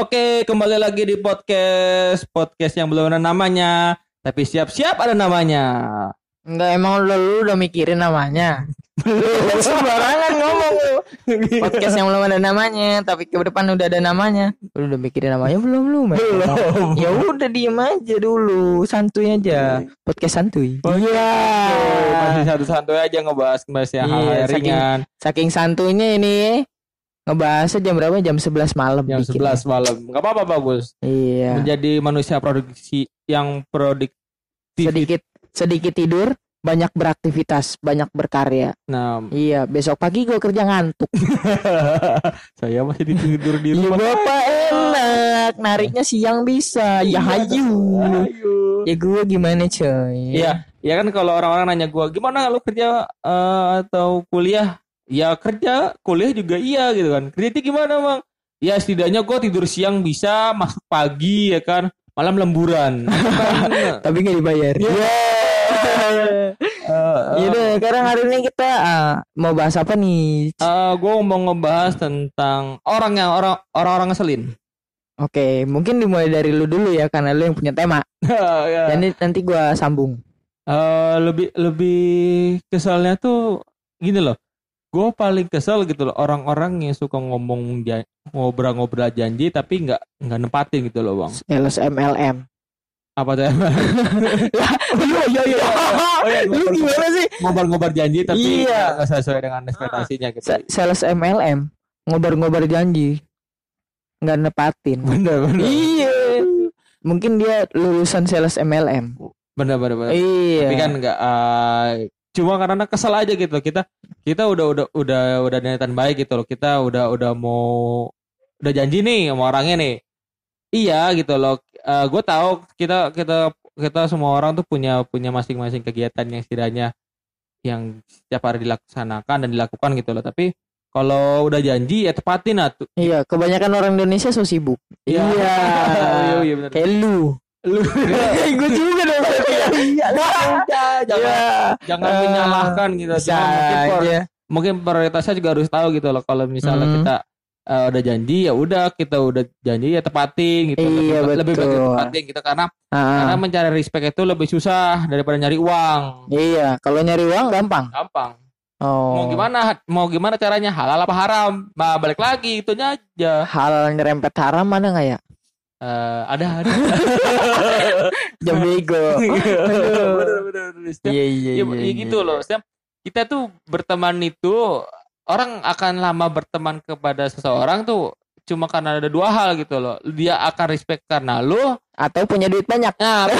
Oke, kembali lagi di podcast podcast yang belum ada namanya, tapi siap-siap ada namanya. Enggak emang lu, lu udah mikirin namanya. Belum sembarangan ngomong lu. Podcast yang belum ada namanya, tapi ke depan udah ada namanya. Lu udah mikirin namanya belum lu? Belum. Ya udah diem aja dulu, santuy aja. Podcast santuy. Iya. Masih satu santuy aja ngebahas ngebahas yang Iya, hal-hal saking- ringan. Saking santuйnya ini ngebahasnya jam berapa? Jam 11 malam. Jam dikit. 11 malam. Gak apa-apa bagus. Iya. Menjadi manusia produksi yang produktif. Sedikit sedikit tidur, banyak beraktivitas, banyak berkarya. Nah, Iya, besok pagi gue kerja ngantuk. saya masih tidur di Iya rumah. bapak enak Nariknya siang bisa Ya hayu Ayo. Ya gue gimana coy Iya, ya kan kalau orang-orang nanya gua, gimana lu kerja eh, atau kuliah? Ya kerja, kuliah juga iya gitu kan. Itu gimana, Bang? Ya setidaknya gua tidur siang bisa, masuk pagi ya kan, malam lemburan. Tapi gak dibayar Iya. eh, Yaudah sekarang hari ini kita ah, Mau bahas apa nih eh, gua mau ngebahas tentang orang yang orang orang-orang ngeselin. Oke mungkin dimulai dari lu dulu ya Karena lu yang punya tema Ya. Jadi nanti gue sambung Eh, lebih lebih keselnya tuh gini loh. Gue paling kesel gitu loh orang-orang yang suka ngomong ngobrol-ngobrol janji tapi nggak nggak nempatin gitu loh bang. Sales MLM Apa tuh? Iya iya iya Oh, iya, Lu gimana sih ngobrol-ngobrol janji tapi Iya. nggak sesuai dengan ekspektasinya gitu. Sa- Sales MLM Ngobar-ngobar janji Nggak nepatin Bener bener Iya Mungkin dia lulusan sales MLM bener bener. bener. Iya Tapi kan nggak eh, cuma karena kesel aja gitu kita kita udah udah udah udah niatan baik gitu loh kita udah udah mau udah janji nih sama orangnya nih iya gitu loh gue tahu kita kita kita semua orang tuh punya punya masing-masing kegiatan yang setidaknya yang setiap hari dilaksanakan dan dilakukan gitu loh tapi kalau udah janji ya tepatin lah tuh Iya, kebanyakan orang Indonesia so sibuk. Iya. Iya. Iya, iya. Kayak lu. Lu gue juga dong. Iya. jangan Iya. jangan Eh, menyalahkan gitu Bisa mungkin por- mungkin prioritasnya juga harus tahu gitu loh kalau misalnya Hmm. kita eh, udah janji ya udah kita udah janji ya tepatin gitu Iya, lebih, lebih baik tepatin kita karena Ah, karena mencari respect itu lebih susah daripada nyari uang Iya, kalau nyari uang gampang. gampang Oh. mau gimana mau gimana caranya halal apa haram nah balik lagi itunya aja Hal nyerempet haram ada nggak ya? Eh, ada ada Jam bego. bener bener bener. Setiap- Iya iya ya, iya. ya gitu loh Setiap kita tuh berteman itu orang akan lama berteman kepada seseorang tuh cuma karena ada dua hal gitu loh dia akan respect karena lu Atau punya duit banyak. nah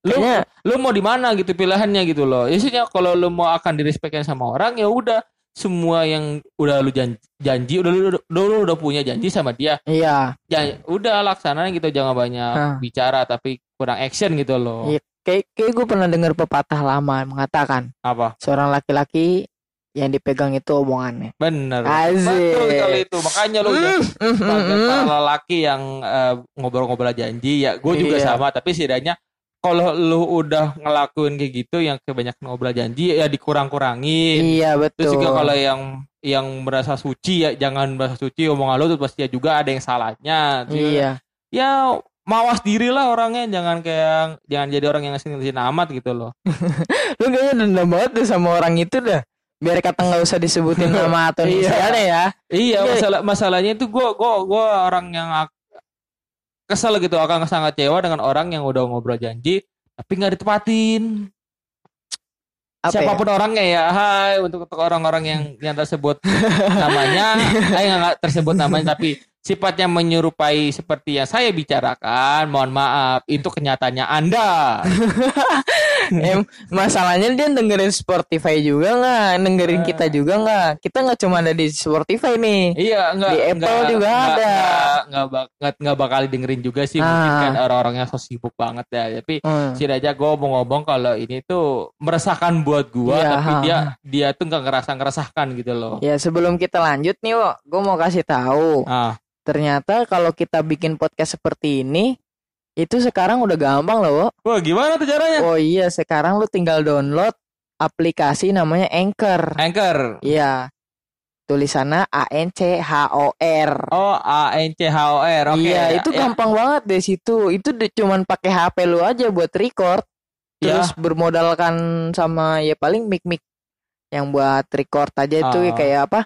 lu Kayaknya lu mau di mana gitu pilihannya gitu loh isinya kalau lu mau akan direspekin sama orang ya udah semua yang udah lu janji, janji udah lu, udah, lu udah punya janji sama dia iya. ya udah laksanain gitu jangan banyak Hah. bicara tapi kurang action gitu loh Iya. Kayak kayak gue pernah dengar pepatah lama mengatakan apa seorang laki-laki yang dipegang itu omongannya. bener Asik. betul sekali itu makanya lu Mm, mm, sebagai mm, mm. lelaki yang eh, ngobrol-ngobrol janji ya gue juga Iya. sama tapi setidaknya kalau lu udah ngelakuin kayak gitu yang kebanyakan ngobrol janji ya dikurang-kurangin Iya terus betul. juga kalau yang yang merasa suci ya jangan merasa suci omongan lu tuh pasti juga ada yang salahnya Terus Iya. ya mawas diri lah orangnya jangan kayak jangan jadi orang yang ngasih amat gitu loh Lu kayaknya dendam banget tuh sama orang itu dah. Biar kata nggak usah disebutin nama atau Iya. inisialnya ya. Iya, Iya. masalah masalahnya itu gue gua gua orang yang kesel gitu akan sangat kecewa dengan orang yang udah ngobrol janji tapi nggak ditepatin. Apa Siapa pun orangnya ya, hai untuk, untuk orang-orang yang yang tersebut namanya, saya nggak tersebut namanya tapi sifatnya menyerupai seperti yang saya bicarakan. Mohon maaf, itu kenyataannya Anda. Em, masalahnya dia dengerin Spotify juga nggak? Dengerin kita juga nggak? Kita nggak cuma ada di Spotify nih. Iya, enggak Di Apple juga ada. Enggak enggak enggak bakal dengerin juga sih mungkin Ah. kan orang-orang yang so sibuk banget ya. Tapi Hmm. sih aja gue mau ngomong kalau ini tuh meresahkan buat gua Iya, tapi ha, dia dia tuh nggak ngerasa ngeresahkan gitu loh. Ya sebelum kita lanjut nih, gue mau kasih tahu. Ah, Ternyata kalau kita bikin podcast seperti ini, itu sekarang udah gampang loh. Wah gimana tuh caranya? Oh iya, sekarang lu tinggal download aplikasi namanya Anchor. Anchor. Iya. tulisannya A N C H O R. Oh, A N C H O R. Oke. iya, itu Ya, gampang banget deh situ. Itu cuman pakai HP lu aja buat record. Ya. Terus bermodalkan sama ya paling mic-mic yang buat record aja itu ya kayak apa?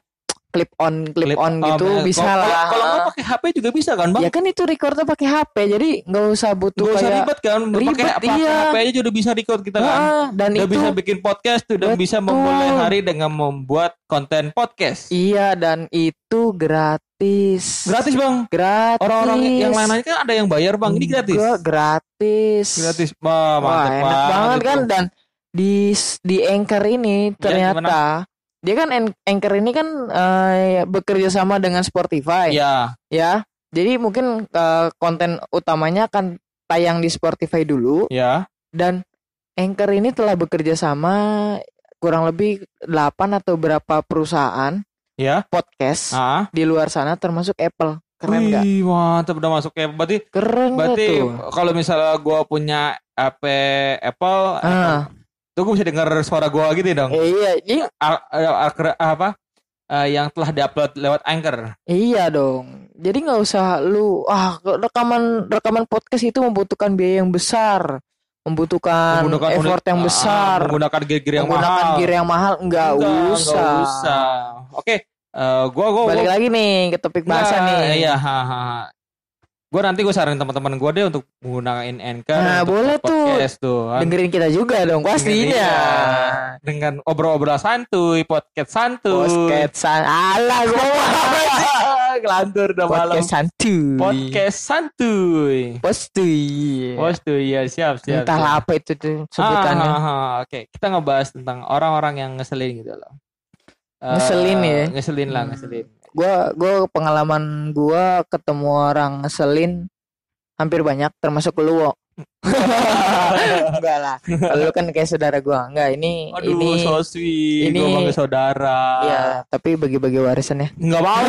Clip on, clip, Clip on gitu eh, bisa kalau- lah. Kalau nggak pakai HP juga bisa kan, Bang? ya kan itu recordnya pakai HP, jadi nggak usah butuh Gak usah kayak ribet kan, Ribet, pakai iya. HP aja udah bisa record kita kan. Ah, dan Udah itu bisa bikin podcast, udah bisa Betul. memulai hari dengan membuat konten podcast. iya dan itu gratis. Gratis, Bang. Gratis. Orang-orang yang lain-lain kan ada yang bayar, Bang. Ini gratis. Enggak, gratis. Gratis. Wah, Wah, mantap enak banget itu. kan dan di di Anchor ini Ya, ternyata dia kan An- Anchor ini kan eh, bekerja sama dengan Spotify Ya, ya. Jadi mungkin eh, konten utamanya akan tayang di Spotify dulu ya. dan Anchor ini telah bekerja sama kurang lebih 8 atau berapa perusahaan Ya. podcast Ah. di luar sana termasuk Apple. Keren? Wih, mantap udah masuk ya. Berarti Keren berarti kalau misalnya gua punya HP Apple, Ah, tuh gua bisa dengar suara gua gitu dong. eh, iya, iya, Al- al- al- apa? Eh, yang telah diupload lewat Anchor. iya dong. Jadi nggak usah lu ah rekaman rekaman podcast itu membutuhkan biaya yang besar, membutuhkan, effort unit- yang ah, besar, menggunakan gear-gear yang menggunakan mahal. gear yang mahal nggak Enggak, usah. enggak usah. Oke, eh, gua gua Balik gua, lagi nih ke topik bahasa Nggak, nih. Iya, ha, ha, Gua nanti gue saranin teman-teman gua deh untuk menggunakan Anchor Nah, boleh tuh. podcast tuh. kan. Dengerin kita juga dong pastinya. Iya. Dengan obrol-obrol santuy, podcast santuy. Podcast san ala gua Kelantur udah malam. podcast santuy. Podcast santuy. Postuy. Santuy ya siap siap. Entahlah siap. apa itu tuh sebutannya. Ah, ah, ah. Oke, kita ngebahas tentang orang-orang yang ngeselin gitu loh. Ngeselin ya? Ngeselin lah, Hmm. ngeselin. Gua gua pengalaman gua ketemu orang ngeselin hampir banyak termasuk lu. Enggak lah. Lu kan kayak saudara gua. Enggak, ini Aduh, ini so sweet. ini- Gua saudara. ya, tapi bagi-bagi warisan ya. Enggak mau.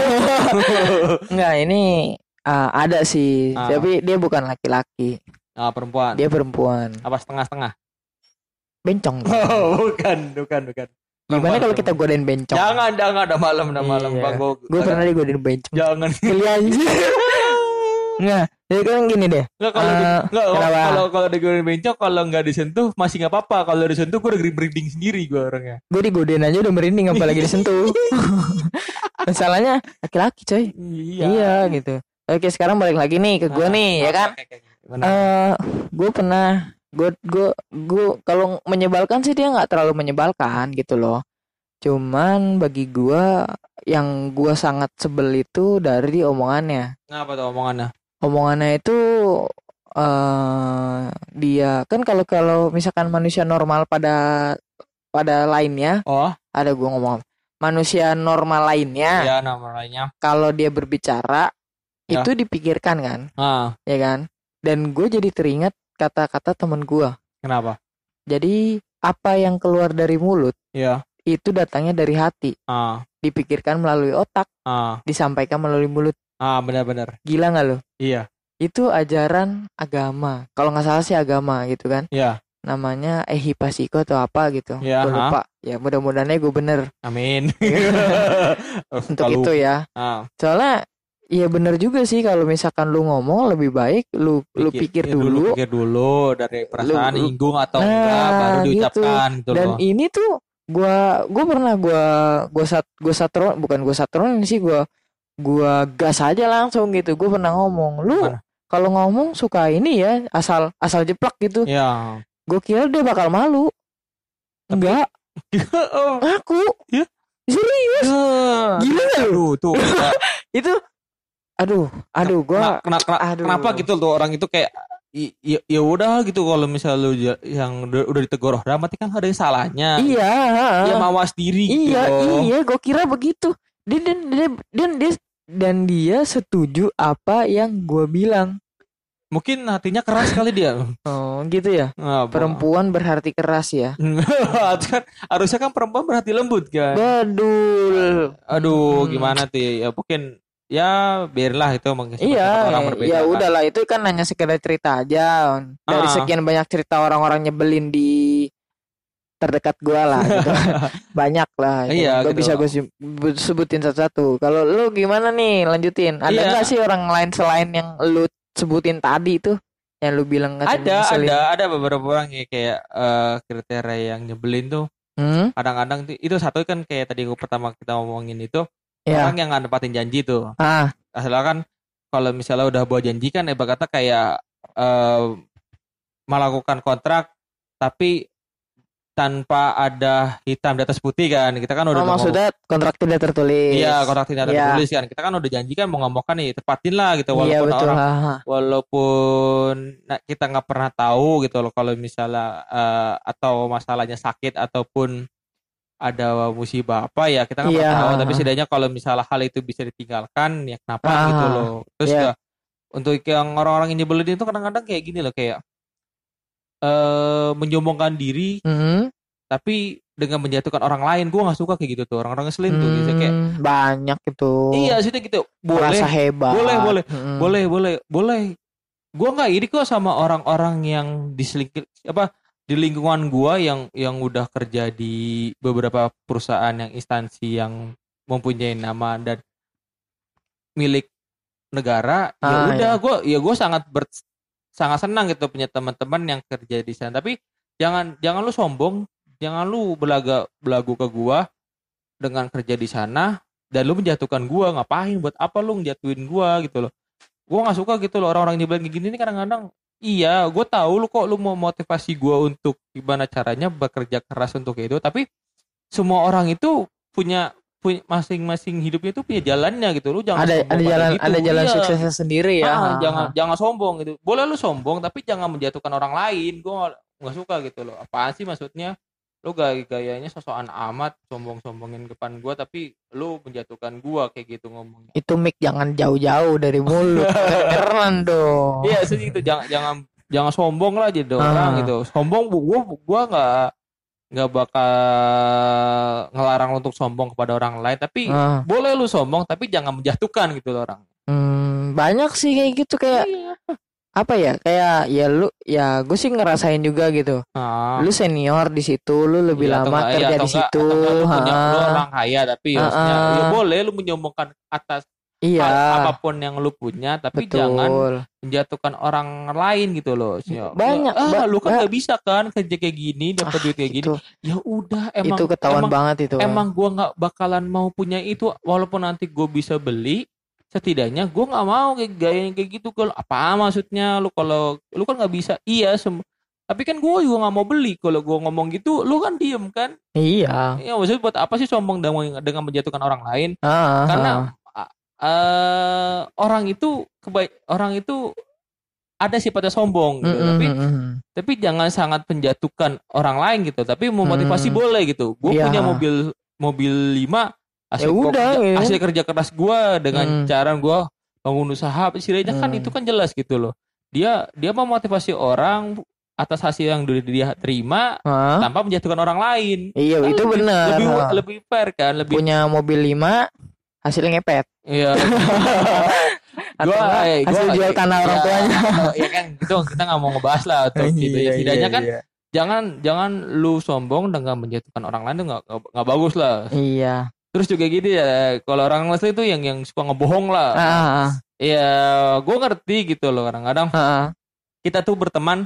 Enggak, ini ah, ada sih, Ah. tapi dia bukan laki-laki. ah, perempuan. Dia perempuan. Apa setengah-setengah? Bencong. Oh, bukan, bukan, bukan. Gimana kalau kita godain bencong? Jangan, jangan, udah malam, udah malam, Iya. Bang. Gua, Gue pernah digodain bencong. Jangan. Geli anjir. Enggak, jadi kan gini deh. Enggak kalau di, Eh, enggak kenapa? kalau kalau digodain bencong kalau enggak disentuh masih enggak apa-apa. Kalau disentuh gua udah merinding sendiri gua orangnya. Gue digodain aja udah merinding apalagi disentuh. Masalahnya laki-laki coy. Iya. gitu. Oke sekarang balik lagi nih ke gue Ah, nih ya oke, kan. Eh, gue pernah gue gue gue kalau menyebalkan sih dia nggak terlalu menyebalkan gitu loh. Cuman bagi gue yang gue sangat sebel itu dari omongannya. Kenapa tuh omongannya? Omongannya itu eh dia kan kalau kalau misalkan manusia normal pada pada lainnya Oh, ada gue ngomong manusia normal lainnya ya nama lainnya. kalau dia berbicara Ya. itu dipikirkan kan Ah, ya kan dan gue jadi teringat kata-kata temen gue kenapa? jadi apa yang keluar dari mulut Iya. itu datangnya dari hati. Ah, dipikirkan melalui otak ah, disampaikan melalui mulut. Ah, benar-benar. gila nggak lo Iya. itu ajaran agama. Kalau nggak salah sih agama gitu kan. Iya. namanya ehipasiko atau apa gitu. Ya, gue lupa. Ya mudah-mudahannya gue bener. Amin. untuk itu ya. Ah, soalnya Iya bener juga sih kalau misalkan lu ngomong lebih baik lu lu pikir ya dulu pikir dulu dari perasaan Lu- inggung atau Nah, enggak baru gitu. diucapkan gitu, dan loh. ini tuh gua gua pernah gua gua sat gua satron bukan gua satron sih gua gua gas aja langsung gitu gua pernah ngomong lu kalau ngomong suka ini ya asal asal jeplak gitu Ya. gua kira dia bakal malu enggak oh. aku Ya? serius gila nggak lu tuh. itu aduh aduh gua Kena- kena- aduh. kenapa gitu tuh orang itu kayak ya, ya udah gitu kalau misalnya lu yang udah, udah ditegur orang berarti kan ada yang salahnya. iya Ya mawas diri gitu Iya, loh. iya, gue kira begitu. Dia dan dia dan dia dan dia setuju apa yang gue bilang. Mungkin hatinya keras kali dia. Oh, gitu ya. Bu- Perempuan berhati keras ya. kan harusnya kan perempuan berhati lembut kan. Badul. Aduh, Hmm. gimana tuh ya? Mungkin ya biarlah itu mungkin sifat-sifat Iya, orang berbeda. ya kan. udahlah itu kan hanya sekedar cerita aja. Dari Ah. sekian banyak cerita orang-orang nyebelin di terdekat gua lah gitu. banyak lah itu. Iya, Gua gitu. bisa gue sebutin satu-satu kalau lu gimana nih lanjutin ada Iya. nggak sih orang lain selain yang lu sebutin tadi tuh yang lu bilang ada ada ada beberapa orang yang kayak eh, kriteria yang nyebelin tuh hmm? kadang-kadang tuh- itu satu kan kayak tadi gua pertama kita ngomongin itu ya orang yang nggak nepatin janji tuh. Ah. Asalnya kan kalau misalnya udah buat janji kan ibarat kata kayak eh, melakukan kontrak tapi tanpa ada hitam di atas putih kan kita kan udah oh, ngomong- maksudnya kontrak tidak tertulis. Iya kontrak tidak Iya. tertulis kan. Kita kan udah janji kan mau ngomongkan nih tepatin lah gitu. Iya walaupun betul. orang ha, walaupun nah, kita nggak pernah tahu gitu loh kalau misalnya eh, atau masalahnya sakit ataupun ada musibah apa ya kita nggak Iya. pernah tahu. Tapi setidaknya kalau misalnya hal itu bisa ditinggalkan ya kenapa Ah, gitu loh. Terus iya. ya, untuk yang orang-orang yang nyebelin itu kadang-kadang kayak gini loh kayak eh menyombongkan diri Hmm, tapi dengan menjatuhkan orang lain. Gue nggak suka kayak gitu tuh orang-orang ngeselin tuh gitu kayak hmm, banyak itu. Iya sih gitu. Boleh Merasa hebat. boleh, boleh, Hmm. boleh boleh boleh. Gua nggak iri kok sama orang-orang yang diselingkir apa di lingkungan gua yang yang udah kerja di beberapa perusahaan yang instansi yang mempunyai nama dan milik negara ya Ah, udah iya. gua ya gua sangat ber, sangat senang gitu punya teman-teman yang kerja di sana. Tapi jangan jangan lu sombong jangan lu belaga belagu ke gua dengan kerja di sana dan lu menjatuhkan gua. Ngapain? Buat apa lu ngejatuhin gua gitu loh? Gua nggak suka gitu loh orang-orang yang gini. Nih kadang-kadang iya gua tahu lu kok lu mau motivasi gua untuk gimana caranya bekerja keras untuk itu tapi semua orang itu punya punya masing-masing hidupnya itu punya jalannya gitu. Lu jangan ada ada jalan gitu. ada jalan Iya. suksesnya sendiri ya. Ah, jangan jangan sombong gitu. Boleh lu sombong tapi jangan menjatuhkan orang lain. Gua nggak- nggak suka gitu loh. Apaan sih maksudnya lu gaya gayanya sosokan amat sombong-sombongin depan gua tapi lu menjatuhkan gua kayak gitu ngomongnya itu mic jangan jauh-jauh dari mulut keren dong iya sih gitu jangan jangan jangan sombong lah jadi Ah. orang gitu sombong gua gua nggak nggak bakal ngelarang lu untuk sombong kepada orang lain tapi Ah. boleh lu sombong tapi jangan menjatuhkan gitu loh orang Hmm, banyak sih kayak gitu kayak Iya. Apa ya kayak ya lu ya gue sih ngerasain juga gitu. Nah, lu senior di situ lu lebih atau lama enggak- kerja iya, atau di enggak- situ enggak lu punya ha. lu orang kaya tapi ya, Ah, ya ah. boleh lu menyombongkan atas iya. apa pun yang lu punya tapi jangan betul. menjatuhkan orang lain gitu loh Ya, Banyak, ah, ba- lu kan ba- gak bisa kan kerja kayak gini dapat Ah, duit kayak gini. itu. Ya udah emang itu ketahuan emang, banget itu emang gua nggak bakalan mau punya itu walaupun nanti gue bisa beli setidaknya gua nggak mau kayak gaya yang kayak gitu kalau apa maksudnya lu kalau lu kan nggak bisa iya sem tapi kan gue juga nggak mau beli kalau gua ngomong gitu lu kan diem kan iya Ya maksudnya buat apa sih sombong dengan, dengan menjatuhkan orang lain? Ah, Karena ah. a- eh, orang itu kebaik orang itu ada sifatnya sombong gitu. Mm, Tapi mm, mm. tapi jangan sangat menjatuhkan orang lain gitu. Tapi memotivasi Hmm. boleh gitu. Gue Iya. punya mobil mobil 5 hasil Ya udah, kerja, gitu. hasil kerja keras gue dengan Hmm. cara gue bangun usaha istilahnya kan Hmm. itu kan jelas gitu loh. Dia dia memotivasi orang atas hasil yang dia dia terima Hah? tanpa menjatuhkan orang lain. iya Kan itu lebih- benar lebih Ha. lebih fair kan lebih punya mobil 5 hasilnya ngepet iya gua eh, hasil gua- jual tanah orang ya, tuanya ya kan gitu kita nggak mau ngebahas lah atau gitu ya setidaknya kan jangan jangan lu sombong dengan menjatuhkan orang lain nggak- nggak bagus lah iya terus juga gini ya kalau orang asli itu yang yang suka ngebohong lah ah, ah, ya gue ngerti gitu loh kadang-kadang ah, ah. kita tuh berteman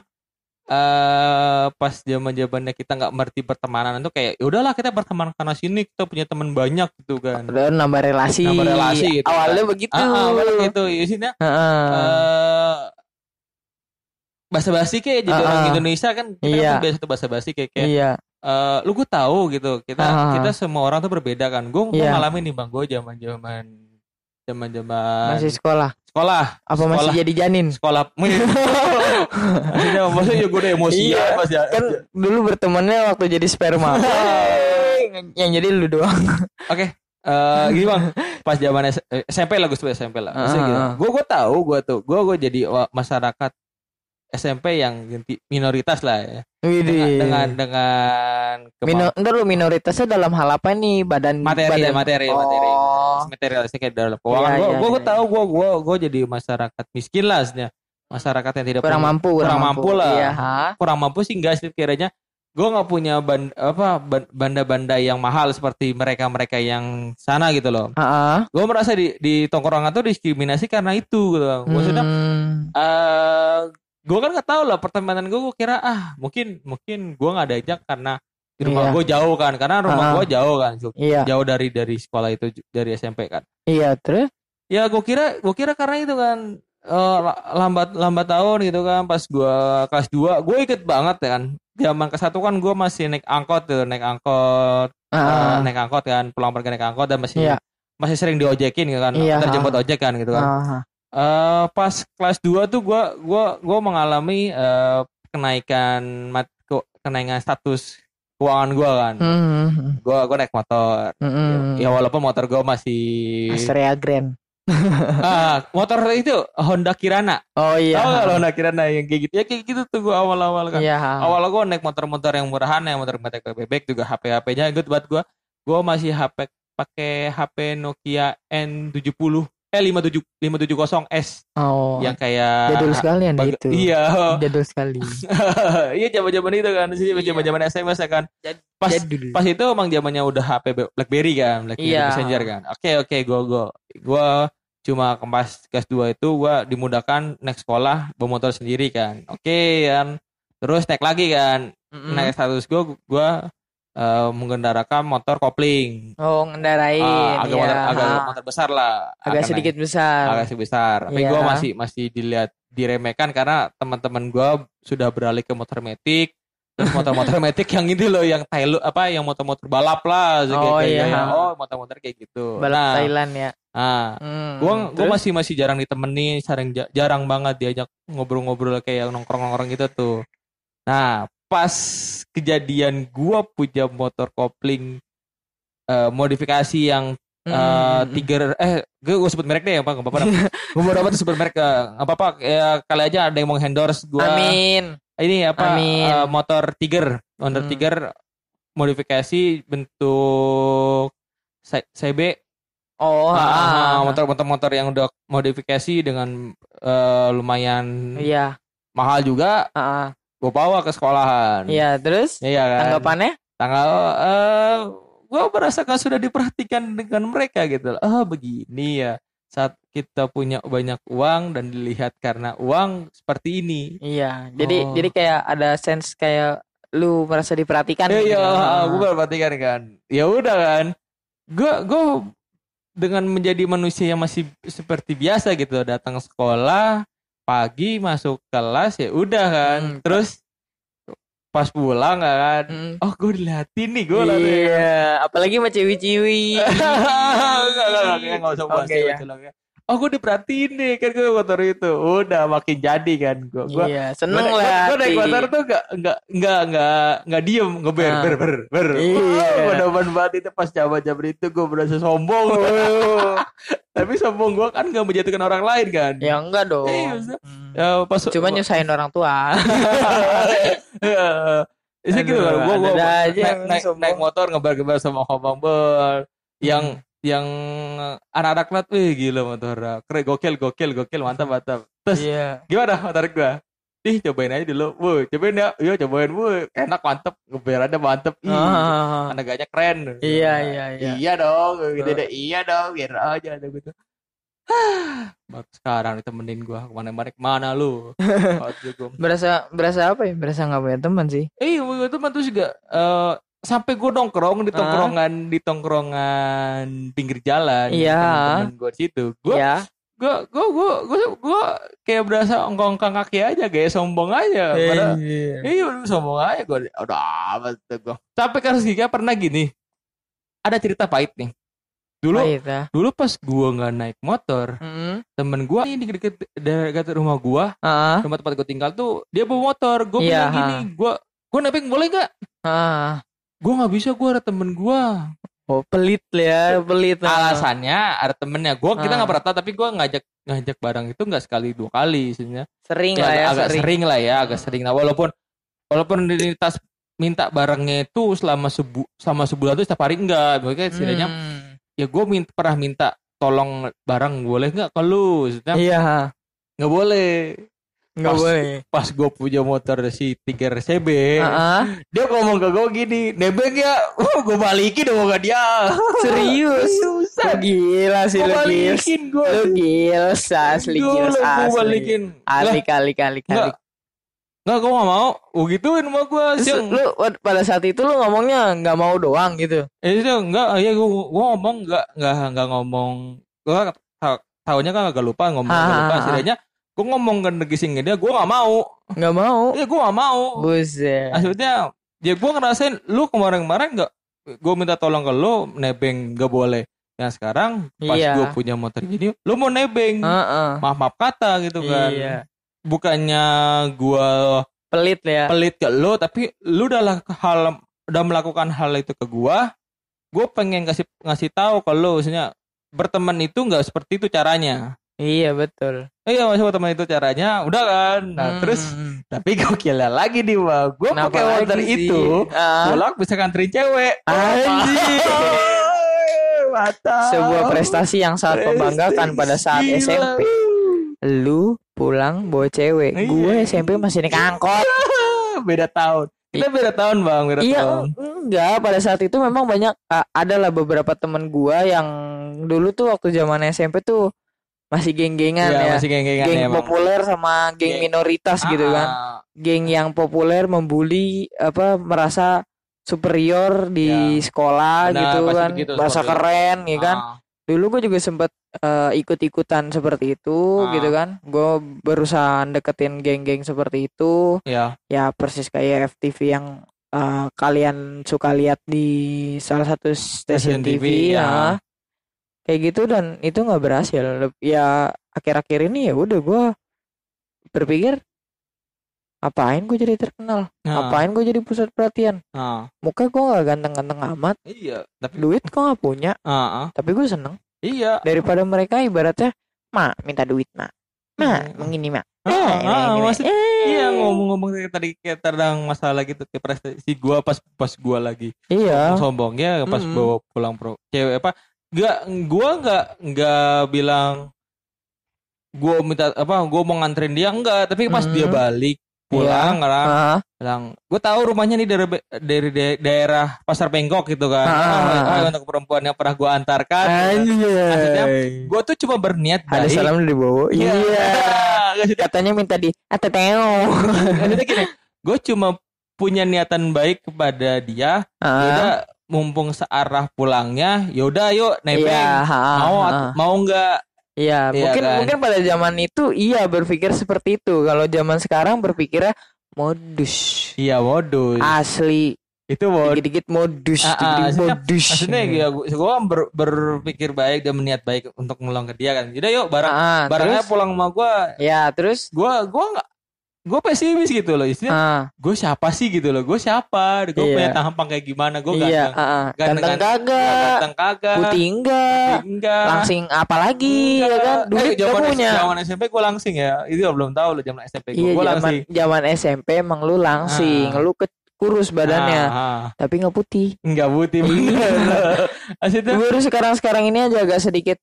eh pas zaman zamannya kita nggak ngerti pertemanan itu kayak ya udahlah kita berteman karena sini kita punya teman banyak gitu kan udah nambah relasi Nambah relasi gitu awalnya kan. begitu ah, ah, awalnya gitu isinya Ah, ah. eh bahasa basi kayak jadi Ah, orang ah. Indonesia kan kita Iya. kan biasa tuh bahasa basi kayak kayak iya eh, lu gue tahu gitu kita Ah. kita semua orang tuh berbeda kan. Gue Iya. ngalamin nih bang gue zaman zaman zaman zaman masih sekolah. Sekolah. Apa masih jadi janin? Sekolah. Maksudnya maksudnya ya gue udah emosi Iya, pas ya. Kan dulu bertemannya waktu jadi sperma. Yang jadi lu doang. Oke eh gini bang. Pas zaman S- eh, SMP lah gue SMP lah. Maksudnya Ah, gitu ah. gue gue tahu gue tuh gue gue jadi masyarakat SMP yang ganti- minoritas lah ya dengan dengan dengan Mino, ntar lu minoritasnya dalam hal apa nih badan materi badan materi Oh. materi material kayak dalam keuangan Iya, gue iya, gue iya. tahu gue gue gue jadi masyarakat miskin lah sebenarnya masyarakat yang tidak kurang punya- mampu kurang mampu lah. iya ha? kurang mampu sih enggak sih kiranya gue nggak punya ban, apa ban- banda-banda yang mahal seperti mereka-mereka yang sana gitu loh. Ah, Gue merasa di di tongkrongan tuh diskriminasi karena itu gitu. loh. Maksudnya Hmm. eh gue kan nggak tahu lah pertemanan gue gue kira ah mungkin mungkin gue nggak diajak karena di rumah Iya. gue jauh kan karena rumah Ah. gue jauh kan Iya, jauh dari dari sekolah itu dari SMP kan iya terus. ya gue kira gue kira karena itu kan la- lambat lambat tahun gitu kan pas gue kelas 2 gue ikut banget ya kan zaman ke satu kan gue masih naik angkot tuh naik angkot eh, Ah, naik angkot kan pulang pergi naik angkot dan masih Iya. masih sering diojekin gitu kan Iya. terjemput ojek kan gitu kan eh pas kelas 2 tuh gua gua gua mengalami eh, kenaikan mat, ke- kenaikan status keuangan gua kan. hmm, Gua gua naik motor. hmm, hmm. Ya walaupun motor gua masih Astrea Grand. ah, motor itu Honda Kirana. Oh iya. Tahu nggak lo Honda Kirana yang kayak gitu? Ya kayak gitu tuh gua awal-awal kan. Iya. Awal gua naik motor-motor yang murahan yang motor motor bebek juga HP-HP-nya good buat gua. Gua masih HP pakai HP Nokia N70 eh 57 570S Oh. yang kayak jadul sekali anda Bag- itu. Iya. Jadul sekali. iya zaman-zaman itu kan sih Iya. zaman-zaman SMS ya kan. Pas Jadul. pas itu emang zamannya udah HP Be- BlackBerry kan, BlackBerry Iya. Messenger kan. Oke oke gua gua gua cuma kelas kelas 2 itu gua dimudahkan naik sekolah bawa motor sendiri kan. Oke kan. Terus naik lagi kan. Mm-mm. Naik status gua gua eh, mengendarakan motor kopling. Oh ngendarain. Ah, agak ya. motor agak Ah, motor besar lah. agak sedikit besar. agak sedikit besar. Tapi Iya. gue masih masih dilihat diremehkan karena teman-teman gue sudah beralih ke motor metik. Terus motor-motor metik yang itu loh, yang Thailand apa, yang motor-motor balap lah, kayak- Oh, kayak- iya. kayak, oh motor-motor kayak gitu. Balap nah, Thailand ya. nah, Hmm, gue masih masih jarang ditemenin, jarang jarang banget diajak ngobrol-ngobrol kayak nongkrong-nongkrong gitu tuh. Nah, pas kejadian gue punya motor kopling eh, modifikasi yang Hmm, eh hmm, hmm. Tiger eh gue gue sebut merek deh apa nggak apa-apa gue mau dapat sebut merek eh, nggak apa-apa ya kali aja ada yang mau endorse gue Amin. ini apa Amin. eh, motor Tiger motor Hmm. Tiger modifikasi bentuk CB Oh, Ah, ah, ah. motor-motor motor yang udah modifikasi dengan eh, lumayan Iya. mahal juga ah, ah. Gue bawa ke sekolahan Iya, terus Iya kan tanggapannya? tanggal eh gue merasakan sudah diperhatikan dengan mereka gitu ah begini ya saat kita punya banyak uang dan dilihat karena uang seperti ini Iya. Jadi Oh. jadi kayak ada sense kayak lu merasa diperhatikan. iya gitu. Ah. gue perhatikan kan ya udah kan gue gue dengan menjadi manusia yang masih seperti biasa gitu datang sekolah pagi masuk kelas ya udah kan Hmm. terus pas pulang kan Hmm. oh gue dilihatin nih gue lah Iya, apalagi sama ciwi-ciwi. enggak, enggak, enggak, enggak usah bahas cewek ya. Oh, gue diperhatiin nih kan gue motor itu. Udah makin jadi kan gue. Gue Iya, seneng lah. Gue naik motor tuh enggak enggak enggak enggak enggak diem ngeber Ah. ber ber ber. Iya. Gue demen banget itu pas jaman-jaman itu gue berasa sombong. Tapi sombong gue kan gak menjatuhkan orang lain kan. Ya enggak dong. Iya, maksudnya, Hmm. Ya, pas Cuma nyusahin orang tua. Bisa gitu kan. Gue gue naik, naik, naik motor ngebar-ngebar sama Hobang Ber. Yang Hmm. Yang anak-anak lat, wih gila motor. Keren gokil gokil gokil mantap mantap. Terus Iya. gimana motor gua? Ih cobain aja dulu. Wuh, cobain ya. Iya cobain. Wuh, enak mantep. Ngeber ada mantep. Ih, Ah. tenaganya keren. Iya, iya, iya. Iya dong, gitu deh. Iya dong, biar aja ada gitu. Baru sekarang ditemenin gua ke mana lu? Waktu gua Berasa berasa apa ya? Berasa nggak punya teman sih. Eh, waktu itu teman tuh juga eh sampai gue nongkrong di tongkrongan di tongkrongan pinggir jalan. Iya. Temen-temen gue di situ. Gue Ya. gue gue gue gue gue kayak berasa ongkong-ongkong kaki aja, kayak sombong aja. Padahal Iya. iya udah sombong aja gue. Udah amat tuh gue. Sampai kan Giga pernah gini. Ada cerita pahit nih. Dulu Pahit ya. dulu pas gue nggak naik motor, Mm-mm. temen gue ini deket dekat rumah gue, Ah. rumah tempat gue tinggal tuh dia bawa motor. Gue Iya, bilang gini, gue gue nebeng boleh gak? Ah. Gue nggak bisa gue ada temen gue Oh, pelit ya, pelit. Ah. alasannya ada temennya gue kita Ah. nggak pernah tahu tapi gue ngajak ngajak barang itu nggak sekali dua kali sebenarnya Sering Ya, lah ya, agak sering. sering. lah ya agak sering nah walaupun walaupun rutinitas minta barangnya itu selama sebu selama sebulan itu setiap hari enggak makanya setidaknya Hmm. ya gue minta, pernah minta tolong barang boleh nggak Maksudnya, Iya. nggak boleh Nggak Pas- boleh. pas gue punya motor si Tiger CB Heeh. dia ngomong ke gue gini nebeng ya oh, gue balikin dong ke dia Serius? Lu Seriusan gila sih gue lu gils. balikin gue Lu gils asli gils gue asli. balikin Asli kali kali kali. Enggak. Enggak, gue gak mau. Gue gituin sama gue. Terus Siang. lu pada saat itu lu ngomongnya nggak mau doang gitu. Eh, itu enggak. Ya, gue, gue ngomong enggak, enggak, enggak ngomong. Gue ta- tahunya kan agak lupa ngomong agak lupa. Ha, ha, ha. Setidaknya gue ngomong ke negising dia, gue gak mau. Nggak mau. Ya, gue gak mau. Buset. Maksudnya, ya gue ngerasain lu kemarin-kemarin enggak. Gue minta tolong ke lu, nebeng gak boleh. Nah sekarang pas Iya. gue punya motor gini, lu mau nebeng. Heeh. Maaf-maaf kata gitu kan. Iya. Bukannya gue Pelit ya. pelit ke lo tapi lu udah hal udah melakukan hal itu ke gua gue pengen kasih ngasih tahu kalau maksudnya berteman itu nggak seperti itu caranya Iya betul. Iya maksudnya berteman itu caranya udah kan nah Hmm. terus tapi gue kira lagi nih mah gue pakai sih? itu Ah. pulang bisa nganterin cewek Anjir. mantap Sebuah prestasi yang sangat membanggakan pada saat Gila. SMP. Lu pulang bawa cewek. Iya. Gue SMP masih naik angkot. beda tahun kita beda tahun bang beda Iya, tahun enggak. Pada saat itu memang banyak uh, adalah beberapa teman gua yang dulu tuh waktu zaman SMP tuh masih geng-gengan Iya, ya. masih geng-gengan Geng ya, populer sama geng Geng- minoritas gitu kan. Ah, Geng yang populer membuli apa merasa superior di Ya. sekolah Benar, gitu kan. begitu, Merasa superior. keren ya kan. ah. Dulu gue juga sempet uh, ikut-ikutan seperti itu Ah. gitu kan. Gue berusaha deketin geng-geng seperti itu ya ya persis kayak FTV yang uh, kalian suka lihat di salah satu stasiun Stasiun TV, TV, ya. ya. Kayak gitu dan itu nggak berhasil ya akhir-akhir ini ya udah gue berpikir apain gue jadi terkenal Nah, apain gue jadi pusat perhatian nah. muka gue nggak ganteng-ganteng amat Iya, tapi duit gue nggak punya Ah, ah. tapi gue seneng iya. daripada mereka ibaratnya mak minta duit mak mak Hmm. mengini mak Ah, ah, maksud- Eh. Iya ngomong-ngomong tadi kayak tentang masalah gitu kayak prestasi gua pas pas gua lagi iya sombongnya pas Mm-mm. bawa pulang pro cewek apa nggak gua nggak nggak bilang gua minta apa gua mau nganterin dia enggak tapi pas Mm. dia balik pulang kan Ah, bilang gue tahu rumahnya nih dari dari da- daerah pasar Bengkok gitu kan Ah, ah, ah, ah. untuk perempuan yang pernah gua antarkan Anjay. gue tuh cuma berniat Ada baik salam dari Bowo. Iya. Maksudnya- Katanya minta di ateteo. maksudnya gini gue cuma punya niatan baik kepada dia Ah, Yaudah mumpung searah pulangnya yaudah yuk nebeng Iya, ha, mau ha. mau nggak Iya, Iya mungkin kan? mungkin pada zaman itu iya berpikir seperti itu. Kalau zaman sekarang berpikirnya modus. iya modus Asli itu modus dikit-dikit modus, Ah, ah, modus. maksudnya ya gue ber, berpikir baik dan berniat baik untuk menolong ke dia kan yaudah yuk barang Ah, barangnya terus, pulang sama gue ya terus gue gue nggak gue pesimis gitu loh istilahnya ah, gue siapa sih gitu loh gue siapa gue Iya. punya tahapan kayak gimana gue iya, ganteng ah, ah. ganteng- ganteng ganteng- kagak, ganteng kagak putih enggak, enggak langsing apa lagi ya kan? Duit eh, gak zaman, punya. zaman SMP gue langsing ya itu belum tahu loh zaman SMP gue Iya, gue zaman langsing zaman SMP emang lu langsing, Ah. lu ke kurus badannya, Ah, ah. tapi nggak putih. Enggak putih Iya. bener. Baru sekarang-sekarang ini aja agak sedikit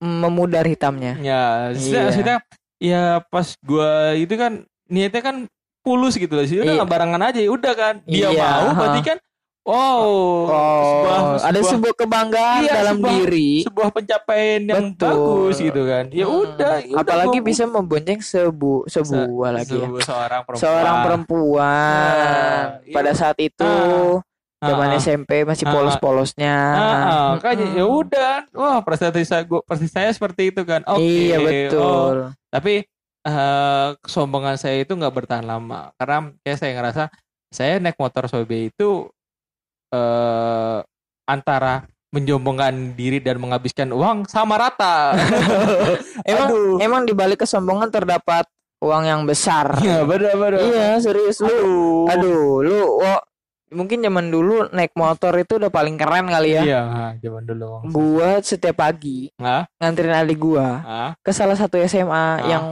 memudar hitamnya. ya maksudnya, Iya. maksudnya ya pas gua itu kan niatnya kan pulus gitu loh sih udah Iya. barengan aja ya udah kan dia Iya, mau ha. berarti kan wow Oh, ada sebuah kebanggaan Iya, dalam sebuah- diri. sebuah pencapaian yang Betul. bagus gitu kan ya Hmm. udah udah, Apalagi gua- bisa membonceng sebu se- sebuah lagi ya. sebuah seorang perempuan Seorang perempuan Ya, pada iya. saat itu Ah, zaman ah. SMP masih Ah, polos-polosnya. Ah, ah, makanya Mm-mm. ya udah wah prestasi saya gua prestasi saya seperti itu kan oke Iya oh, betul. tapi eh, kesombongan saya itu nggak bertahan lama karena kayak saya ngerasa saya naik motor Sobe itu eh antara menjombongkan diri dan menghabiskan uang sama rata. Emang Aduh. emang di balik kesombongan terdapat uang yang besar. Iya, benar benar. Iya, serius lu. Aduh. Aduh, lu wo, mungkin zaman dulu naik motor itu udah paling keren kali ya. Iya, zaman dulu. Gua setiap pagi Hah? nganterin adik gua Ah, ke salah satu SMA yang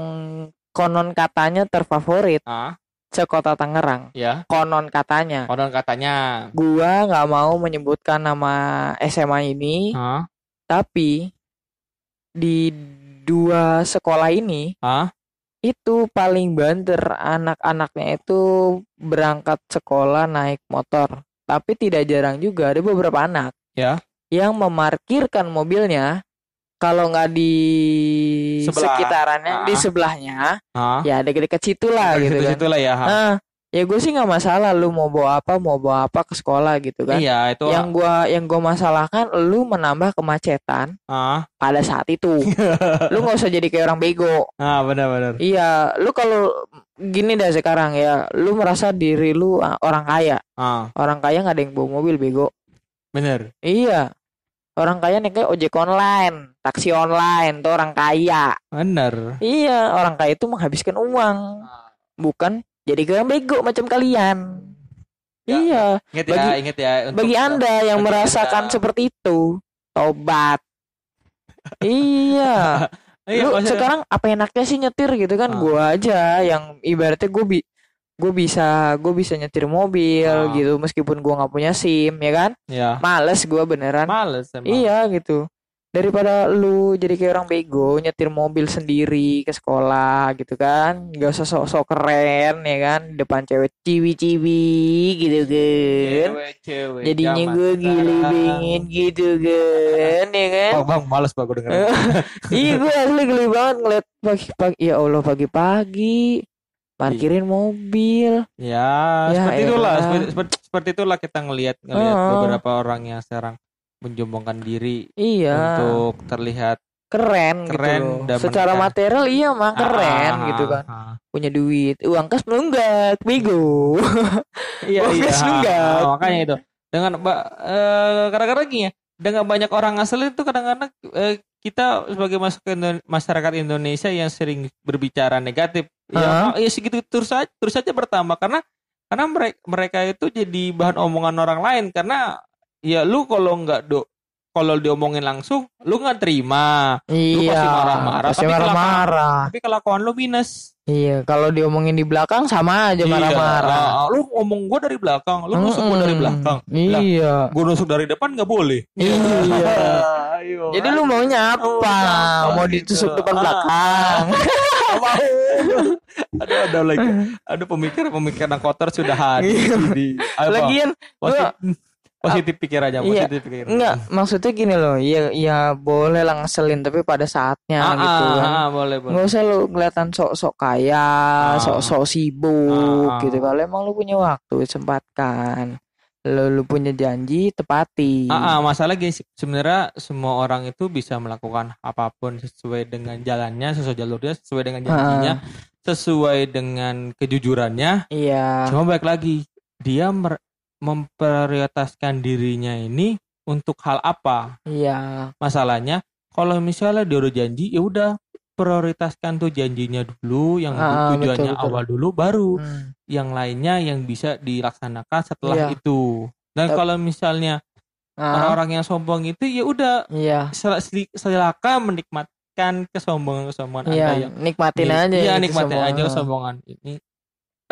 konon katanya terfavorit ah, sekota Tangerang. ya. Konon katanya. Konon katanya. Gua nggak mau menyebutkan nama SMA ini, Hah? tapi di dua sekolah ini Hah? Itu paling banter anak-anaknya itu berangkat sekolah naik motor. Tapi tidak jarang juga ada beberapa anak Ya. yang memarkirkan mobilnya kalau nggak di Sebelah. sekitarannya di Ah. sebelahnya Hah? ya dekat-dekat situ lah gitu kan. situ lah ya. ha. Nah, ya gue sih nggak masalah lu mau bawa apa mau bawa apa ke sekolah gitu kan. Iya, itu Yang gua yang gua masalahkan lu menambah kemacetan ah, pada saat itu. lu nggak usah jadi kayak orang bego. ah benar-benar. Iya, lu kalau gini dah sekarang ya, lu merasa diri lu ah, orang kaya. Ah, Orang kaya nggak ada yang bawa mobil bego. benar. Iya. Orang kaya nih kayak ojek online, taksi online, tuh orang kaya. Benar. Iya, orang kaya itu menghabiskan uang, bukan jadi kayak orang bego macam kalian. Ya, iya, Ingat ya, Bagi- ingat ya. untuk- bagi Anda yang bagi merasakan Anda- seperti itu, tobat. iya, Iya, lu maksudnya- sekarang apa enaknya sih nyetir gitu kan? Ah. Gua aja yang ibaratnya gue bi gue bisa gue bisa nyetir mobil Ah. gitu meskipun gua nggak punya SIM ya kan? ya. Males gua beneran. Males emang. Iya gitu. Daripada lu jadi kayak orang bego nyetir mobil sendiri ke sekolah gitu kan. Gak usah sok-sok keren ya kan. Depan cewek ciwi-ciwi gitu kan. Cewek-cewek Jadinya zaman gue gilibingin gitu kan ya kan. Bang, bang, males bang gue denger. iya gue asli geli banget ngeliat pagi-pagi. Ya Allah pagi-pagi. Parkirin mobil. ya, Ya seperti itulah, seperti, seperti, seperti itulah kita ngelihat ngelihat Oh. beberapa orang yang sekarang menjombongkan diri Iya. untuk terlihat keren, keren gitu loh. dan Secara menikah. material iya mah keren Ah, gitu kan. ah, ah. Punya duit. Uang kas nunggak. Bego. Iya, Bang, iya. guys, nunggak. Ah, makanya itu. Dengan eh, kadang-kadang gini ya, dengan banyak orang asal itu kadang-kadang eh, kita sebagai masyarakat Indonesia yang sering berbicara negatif, ya, ya segitu terus saja terus saja bertambah karena karena mereka mereka itu jadi bahan omongan orang lain karena ya lu kalau nggak do kalau diomongin langsung lu nggak terima Iya. pasti marah-marah, Pasti tapi marah-marah. tapi kelakuan lu minus Iya, kalau diomongin di belakang sama aja Iya. marah-marah. Ah, lu ngomong gua dari belakang lu nusuk gua dari belakang Iya. gue nusuk dari depan nggak boleh. Iya. Ayo. Jadi lu maunya Oh, apa? apa Mau gitu. ditusuk depan Ah. belakang. mau. ada ada lagi. Ada pemikiran-pemikiran kotor sudah hadir di apa? Lagian positif pikir aja, Iya. positif pikir. enggak, maksudnya gini loh. Iya, iya boleh lah ngeselin tapi pada saatnya Ah, gitu ah, kan. ah, boleh boleh. Nggak usah lu kelihatan sok-sok kaya, Ah. sok-sok sibuk Ah, ah. gitu. Kalau emang lu punya waktu, sempatkan. Lu, lu punya janji, tepati. Ah, ah, masalah gini sebenarnya semua orang itu bisa melakukan apa pun sesuai dengan jalannya, sesuai jalurnya, sesuai dengan janjinya, sesuai dengan kejujurannya. Iya. Cuma baik lagi, dia mer- memprioritaskan dirinya ini untuk hal apa? Iya. Masalahnya kalau misalnya dia udah janji, ya udah prioritaskan tuh janjinya dulu, yang Ah, tujuannya betul, betul. awal dulu, baru Hmm. yang lainnya yang bisa dilaksanakan setelah Iya. itu. Dan Tep- kalau misalnya Ah, orang-orang yang sombong itu ya udah Iya. sel- sel- silakan menikmatkan kesombongan-kesombongan Anda Iya, yang nikmatin Iya, aja. Gitu nikmatin aja kesombongan ini.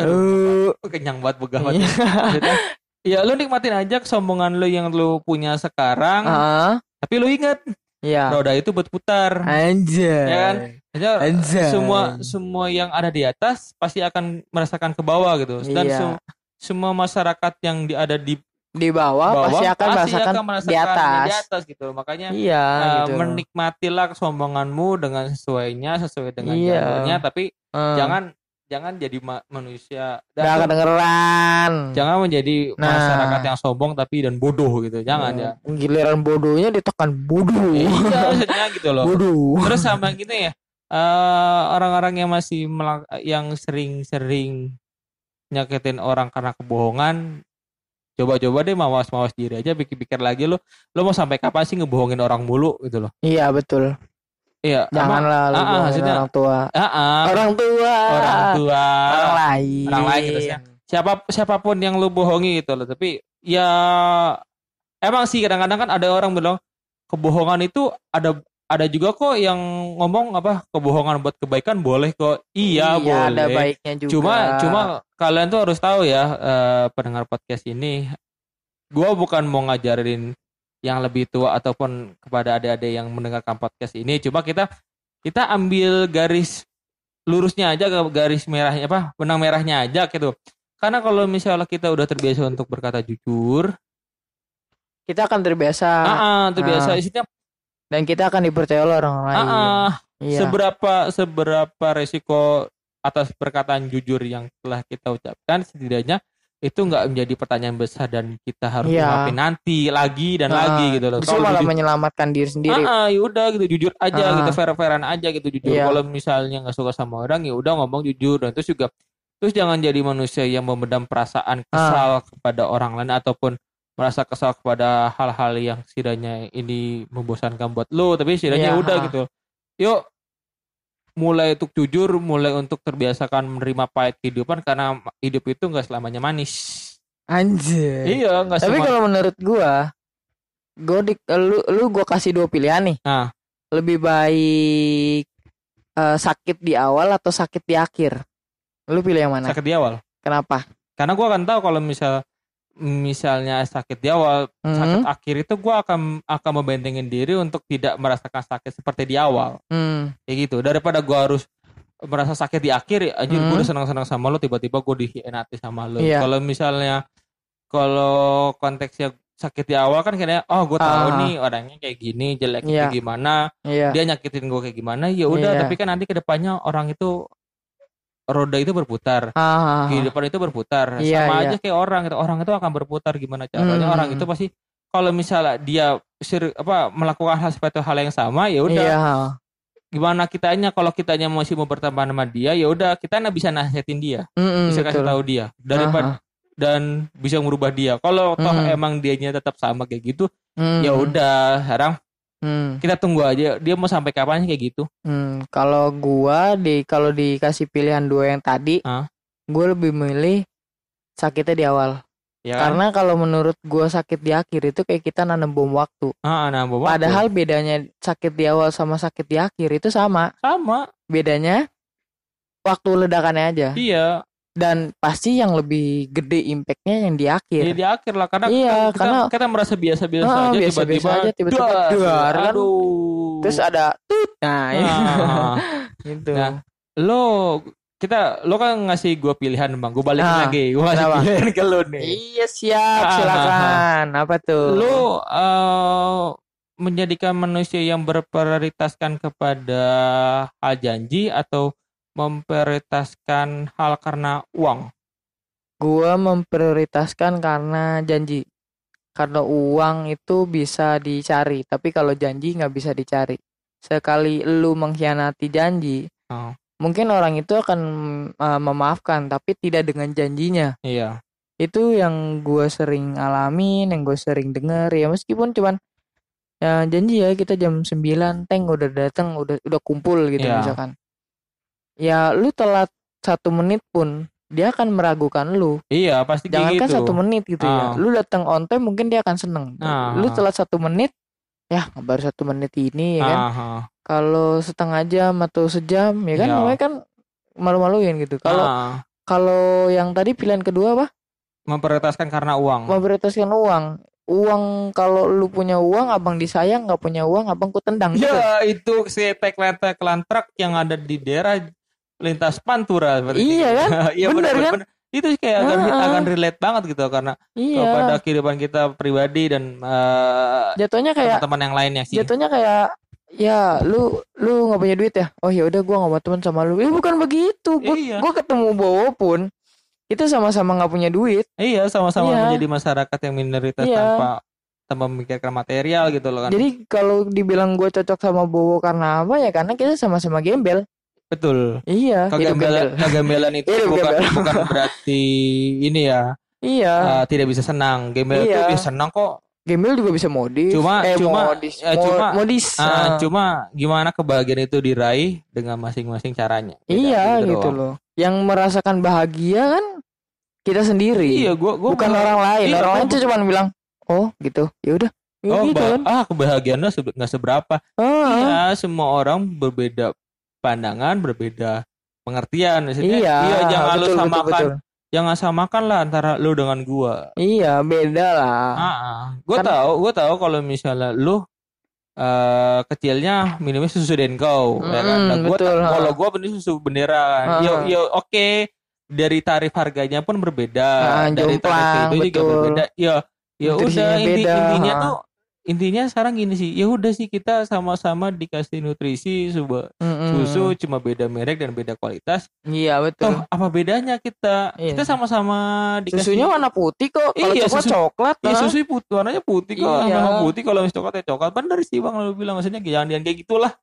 Aduh, Eh, kenyang banget begah banget. iya. Ya lu nikmatin aja kesombongan lu yang lu punya sekarang, Ah, tapi lu ingat iya. roda itu berputar. Anjay. Ya kan? Anjay. semua semua yang ada di atas pasti akan merasakan ke bawah gitu. Dan Iya. sem- semua masyarakat yang di, ada di Di bawah, bawah pasti akan merasakan merasakan di atas. di atas gitu. Makanya Iya, eh, gitu. menikmatilah kesombonganmu dengan sesuainya, sesuai dengan Iya. jalurnya, tapi Eh, jangan jangan jadi ma- manusia dan kedengeran. jangan menjadi Nah. masyarakat yang sombong tapi dan bodoh gitu. Jangan ya. Hmm, Giliran bodohnya ditekan bodoh. Iya, maksudnya gitu loh. bodoh. Terus sama gitu ya. eh, orang-orang yang masih melak- yang sering-sering nyakitin orang karena kebohongan coba-coba deh mawas-mawas diri aja pikir-pikir lagi lo lo mau sampai kapan sih ngebohongin orang mulu gitu loh Iya, betul. Iya Janganlah lu bohongin maksudnya- orang tua. ah, ah, Orang tua. orang tua Orang lain. Orang lain gitu, siapa siapa pun yang lu bohongi gitu loh tapi ya emang sih kadang-kadang kan ada orang bilang kebohongan itu ada ada juga kok yang ngomong apa kebohongan buat kebaikan boleh kok iya, boleh ada baiknya juga. cuma cuma kalian tuh harus tahu ya eh, pendengar podcast ini gua bukan mau ngajarin yang lebih tua ataupun kepada adik-adik yang mendengarkan podcast ini coba kita kita ambil garis lurusnya aja garis merahnya apa benang merahnya aja gitu karena kalau misalnya kita udah terbiasa untuk berkata jujur Kita akan terbiasa ah, ah, terbiasa Ah. isinya dan kita akan dipercaya oleh orang lain. ah, ah, Iya. seberapa seberapa resiko atas perkataan jujur yang telah kita ucapkan setidaknya itu nggak menjadi pertanyaan besar dan kita harus maafin nanti lagi dan Ah, lagi gitu loh. Kalau malah jujur- menyelamatkan diri sendiri. Ah, ah, ya udah gitu jujur aja Ah. gitu fair-fairan aja gitu jujur. Iya. Kalau misalnya nggak suka sama orang ya udah ngomong jujur dan terus juga terus jangan jadi manusia yang memendam perasaan kesal kepada orang lain ataupun merasa kesal kepada hal-hal yang setidaknya ini membosankan buat lo tapi setidaknya Iya, udah ah. gitu. Yuk mulai untuk jujur, mulai untuk terbiasakan menerima pahit kehidupan karena hidup itu nggak selamanya manis. Anjir. Iya, nggak Tapi kalau menurut gua, gua di lu lu gua kasih dua pilihan nih. Ah. Lebih baik eh, sakit di awal atau sakit di akhir. Lu pilih yang mana? sakit di awal. Kenapa? Karena gua akan tahu kalau misal misalnya sakit di awal, sakit Hmm. akhir itu gua akan akan membentengin diri untuk tidak merasakan sakit seperti di awal. Hmm. Kayak gitu. Daripada gua harus merasa sakit di akhir, anjir gua Hmm. udah senang-senang sama lo tiba-tiba gua dikhianati sama lo. Iya. Kalau misalnya kalau konteksnya sakit di awal kan kayaknya oh gue tahu Ah. nih orangnya kayak gini jeleknya kayak gimana Iya. dia nyakitin gue kayak gimana ya udah Iya. tapi kan nanti ke depannya orang itu roda itu berputar Ah, kehidupan itu berputar Iya, sama iya. aja kayak orang itu orang itu akan berputar gimana caranya Hmm. orang itu pasti kalau misalnya dia ser- apa melakukan hal seperti hal yang sama ya udah Iya. gimana kitanya kalau kitanya masih mau berteman sama dia ya udah kita nggak bisa nasihatin dia Mm-mm, bisa kasih betul. tahu dia daripada Aha. dan bisa merubah dia kalau toh Hmm. emang dianya tetap sama kayak gitu Hmm. ya udah sekarang Hmm. kita tunggu aja dia mau sampai kapan kayak gitu Hmm, kalau gua di kalau dikasih pilihan dua yang tadi, Ah. gua lebih milih sakitnya di awal. ya kan? Karena kalau menurut gua sakit di akhir itu kayak kita nanam bom waktu. ah, nah, bawa waktu. Padahal bedanya sakit di awal sama sakit di akhir itu sama. sama Bedanya waktu ledakannya aja. iya Dan pasti yang lebih gede impactnya yang di akhir. Jadi di akhir lah karena Iya, kita, karena- kita merasa biasa-biasa Ah, aja tiba-tiba aja, tiba-tiba dar, kan. aduh Terus ada tut. Nah, Ah. gitu. Nah, lo kita lo kan ngasih gue pilihan bang gue balikin Ah, lagi gue ngasih kenapa? pilihan ke lo nih Iya siap, Ah, silakan. Apa tuh? lo eh, menjadikan manusia yang berprioritaskan kepada hal janji atau memprioritaskan hal karena uang Gua memprioritaskan karena janji. Karena uang itu bisa dicari, tapi kalau janji nggak bisa dicari. Sekali lu mengkhianati janji, Oh. mungkin orang itu akan uh, memaafkan, tapi tidak dengan janjinya. iya Itu yang gua sering alamin, yang gue sering denger ya meskipun cuman ya janji ya kita jam 9 teng udah datang, udah udah kumpul gitu Iya. misalkan. Ya lu telat satu menit pun dia akan meragukan lu. iya pasti kayak Jangankan gitu satu menit gitu Ah. ya. Lu datang on time mungkin dia akan seneng. Ah. Lu telat satu menit, ya baru satu menit ini ya kan. Ah. Kalau setengah jam atau sejam ya kan Iya. namanya kan malu-maluin gitu. Kalau Ah. kalau yang tadi pilihan kedua apa? memprioritaskan karena uang Memprioritaskan uang. Uang kalau lu punya uang, abang disayang, nggak punya uang, abang ku tendang. gitu. Ya itu si tagline tagline truk yang ada di daerah lintas Pantura seperti Iya itu. kan? Iya Bener benar kan? benar. Itu kayak akan, Heeh. akan relate banget gitu karena Iya. kepada kehidupan kita pribadi dan eh, Jatuhnya kayak teman-teman yang lainnya sih. jatuhnya kayak ya lu lu nggak punya duit ya oh ya udah gua nggak mau teman sama lu eh bukan begitu gua, Iya. gua ketemu Bowo pun itu sama-sama nggak punya duit Iya sama-sama Iya. menjadi masyarakat yang minoritas Iya. tanpa tanpa memikirkan material gitu loh kan. jadi kalau dibilang gue cocok sama Bowo karena apa ya karena kita sama-sama gembel betul. iya gembel kegembelan itu bukan bukan berarti ini ya iya eh, tidak bisa senang. Gembel Iya. itu bisa senang kok. gembel juga bisa modis Cuma- eh cuma- modis ya, Mo- cuma- modis Ah, Ah. cuma gimana kebahagiaan itu diraih dengan masing-masing caranya. Beda iya gitu doang. loh yang merasakan bahagia kan kita sendiri Iya, gua gua bukan malah- orang lain Iya, orang lain tuh cuma bilang oh gitu ya udah Ya Oh, gitu kan ah kebahagiaannya nggak seberapa. Ah, Iya, semua orang berbeda pandangan, berbeda pengertian. Maksudnya, iya jangan lu betul, betul, samakan, betul. jangan samakan lah antara lu dengan gua. Iya, beda lah. Ah, gue Kan- tahu, gue tahu kalau misalnya lu eh kecilnya minumnya susu Denko ya kan. Mm, Nah, gua betul, kalau gua beli susu bendera. Ha. Yo yo oke. Dari tarif harganya pun berbeda. Ah, dari tarif itu juga betul. berbeda. Ya ya udah inti, intinya tuh intinya sekarang gini sih. Ya udah sih kita sama-sama dikasih nutrisi sebuah Mm-mm. susu cuma beda merek dan beda kualitas. Iya betul. Toh apa bedanya kita? Iya. Kita sama-sama dikasih Susunya warna putih kok. Kalau Iya, coklat susu- coklat. Iya ah. susu putih warnanya putih kok Iya. sama putih kalau misalnya coklat ya coklat bener sih bang lalu bilang maksudnya jangan jangan kayak gitulah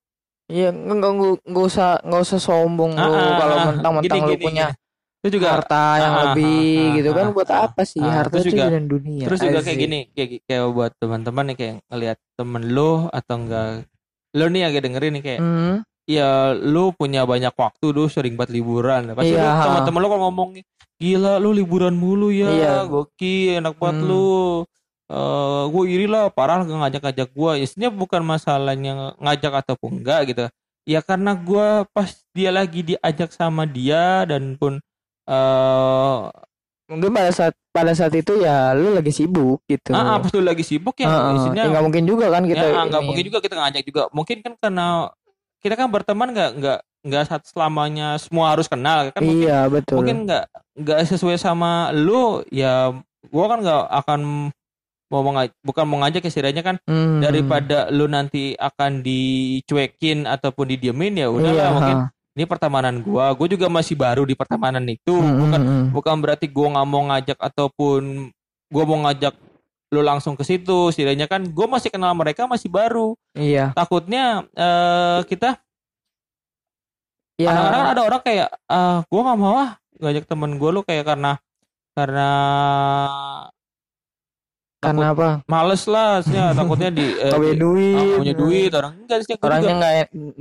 Iya, nggak nggak nggak usah nggak usah sombong lu Ah, ah, kalau ah. mentang-mentang lu punya gini. Itu juga harta yang ah, ah, lebih ah, gitu ah, kan ah, buat ah. apa sih Ah, harta terus itu juga- dan dunia. terus juga kayak gini kayak kayak buat teman-teman nih kayak ngelihat temen lo atau enggak lo nih agak dengerin nih kayak Hmm, ya lo punya banyak waktu lo sering banget liburan pasti Iya, lo ha. teman-teman lo kalau ngomong gila lo liburan mulu ya Iya. gokil enak banget Hmm. lo eh gue iri lah parah gak ngajak-ngajak gue Isinya bukan masalahnya ngajak ataupun enggak gitu ya karena gue pas dia lagi diajak sama dia dan pun eh mungkin pada saat pada saat itu ya lu lagi sibuk gitu. ah, ah, pas lu lagi sibuk ya Ah, ah. isinya Ya, nggak mungkin juga kan kita. ya, ah, nggak mungkin juga kita ngajak juga mungkin kan karena kita kan berteman nggak nggak nggak saat selamanya semua harus kenal kan mungkin Iya betul. mungkin nggak nggak sesuai sama lu ya gua kan nggak akan mau mengaj bukan mau ngajak istilahnya kan Hmm. daripada lu nanti akan dicuekin ataupun didiemin ya udah Iya, mungkin ha. Ini pertemanan gua gua juga masih baru di pertemanan itu Hmm, bukan hmm, hmm. bukan berarti gua nggak mau ngajak ataupun gua mau ngajak lu langsung ke situ setidaknya kan gua masih kenal mereka masih baru Iya. takutnya eh kita Ya. kadang-kadang ada orang kayak ah gua nggak mau ah ngajak temen gua lu kayak karena karena Karena apa? males lah maksudnya takutnya di eh, punya duit. punya duit orang enggak sih Orangnya juga, nggak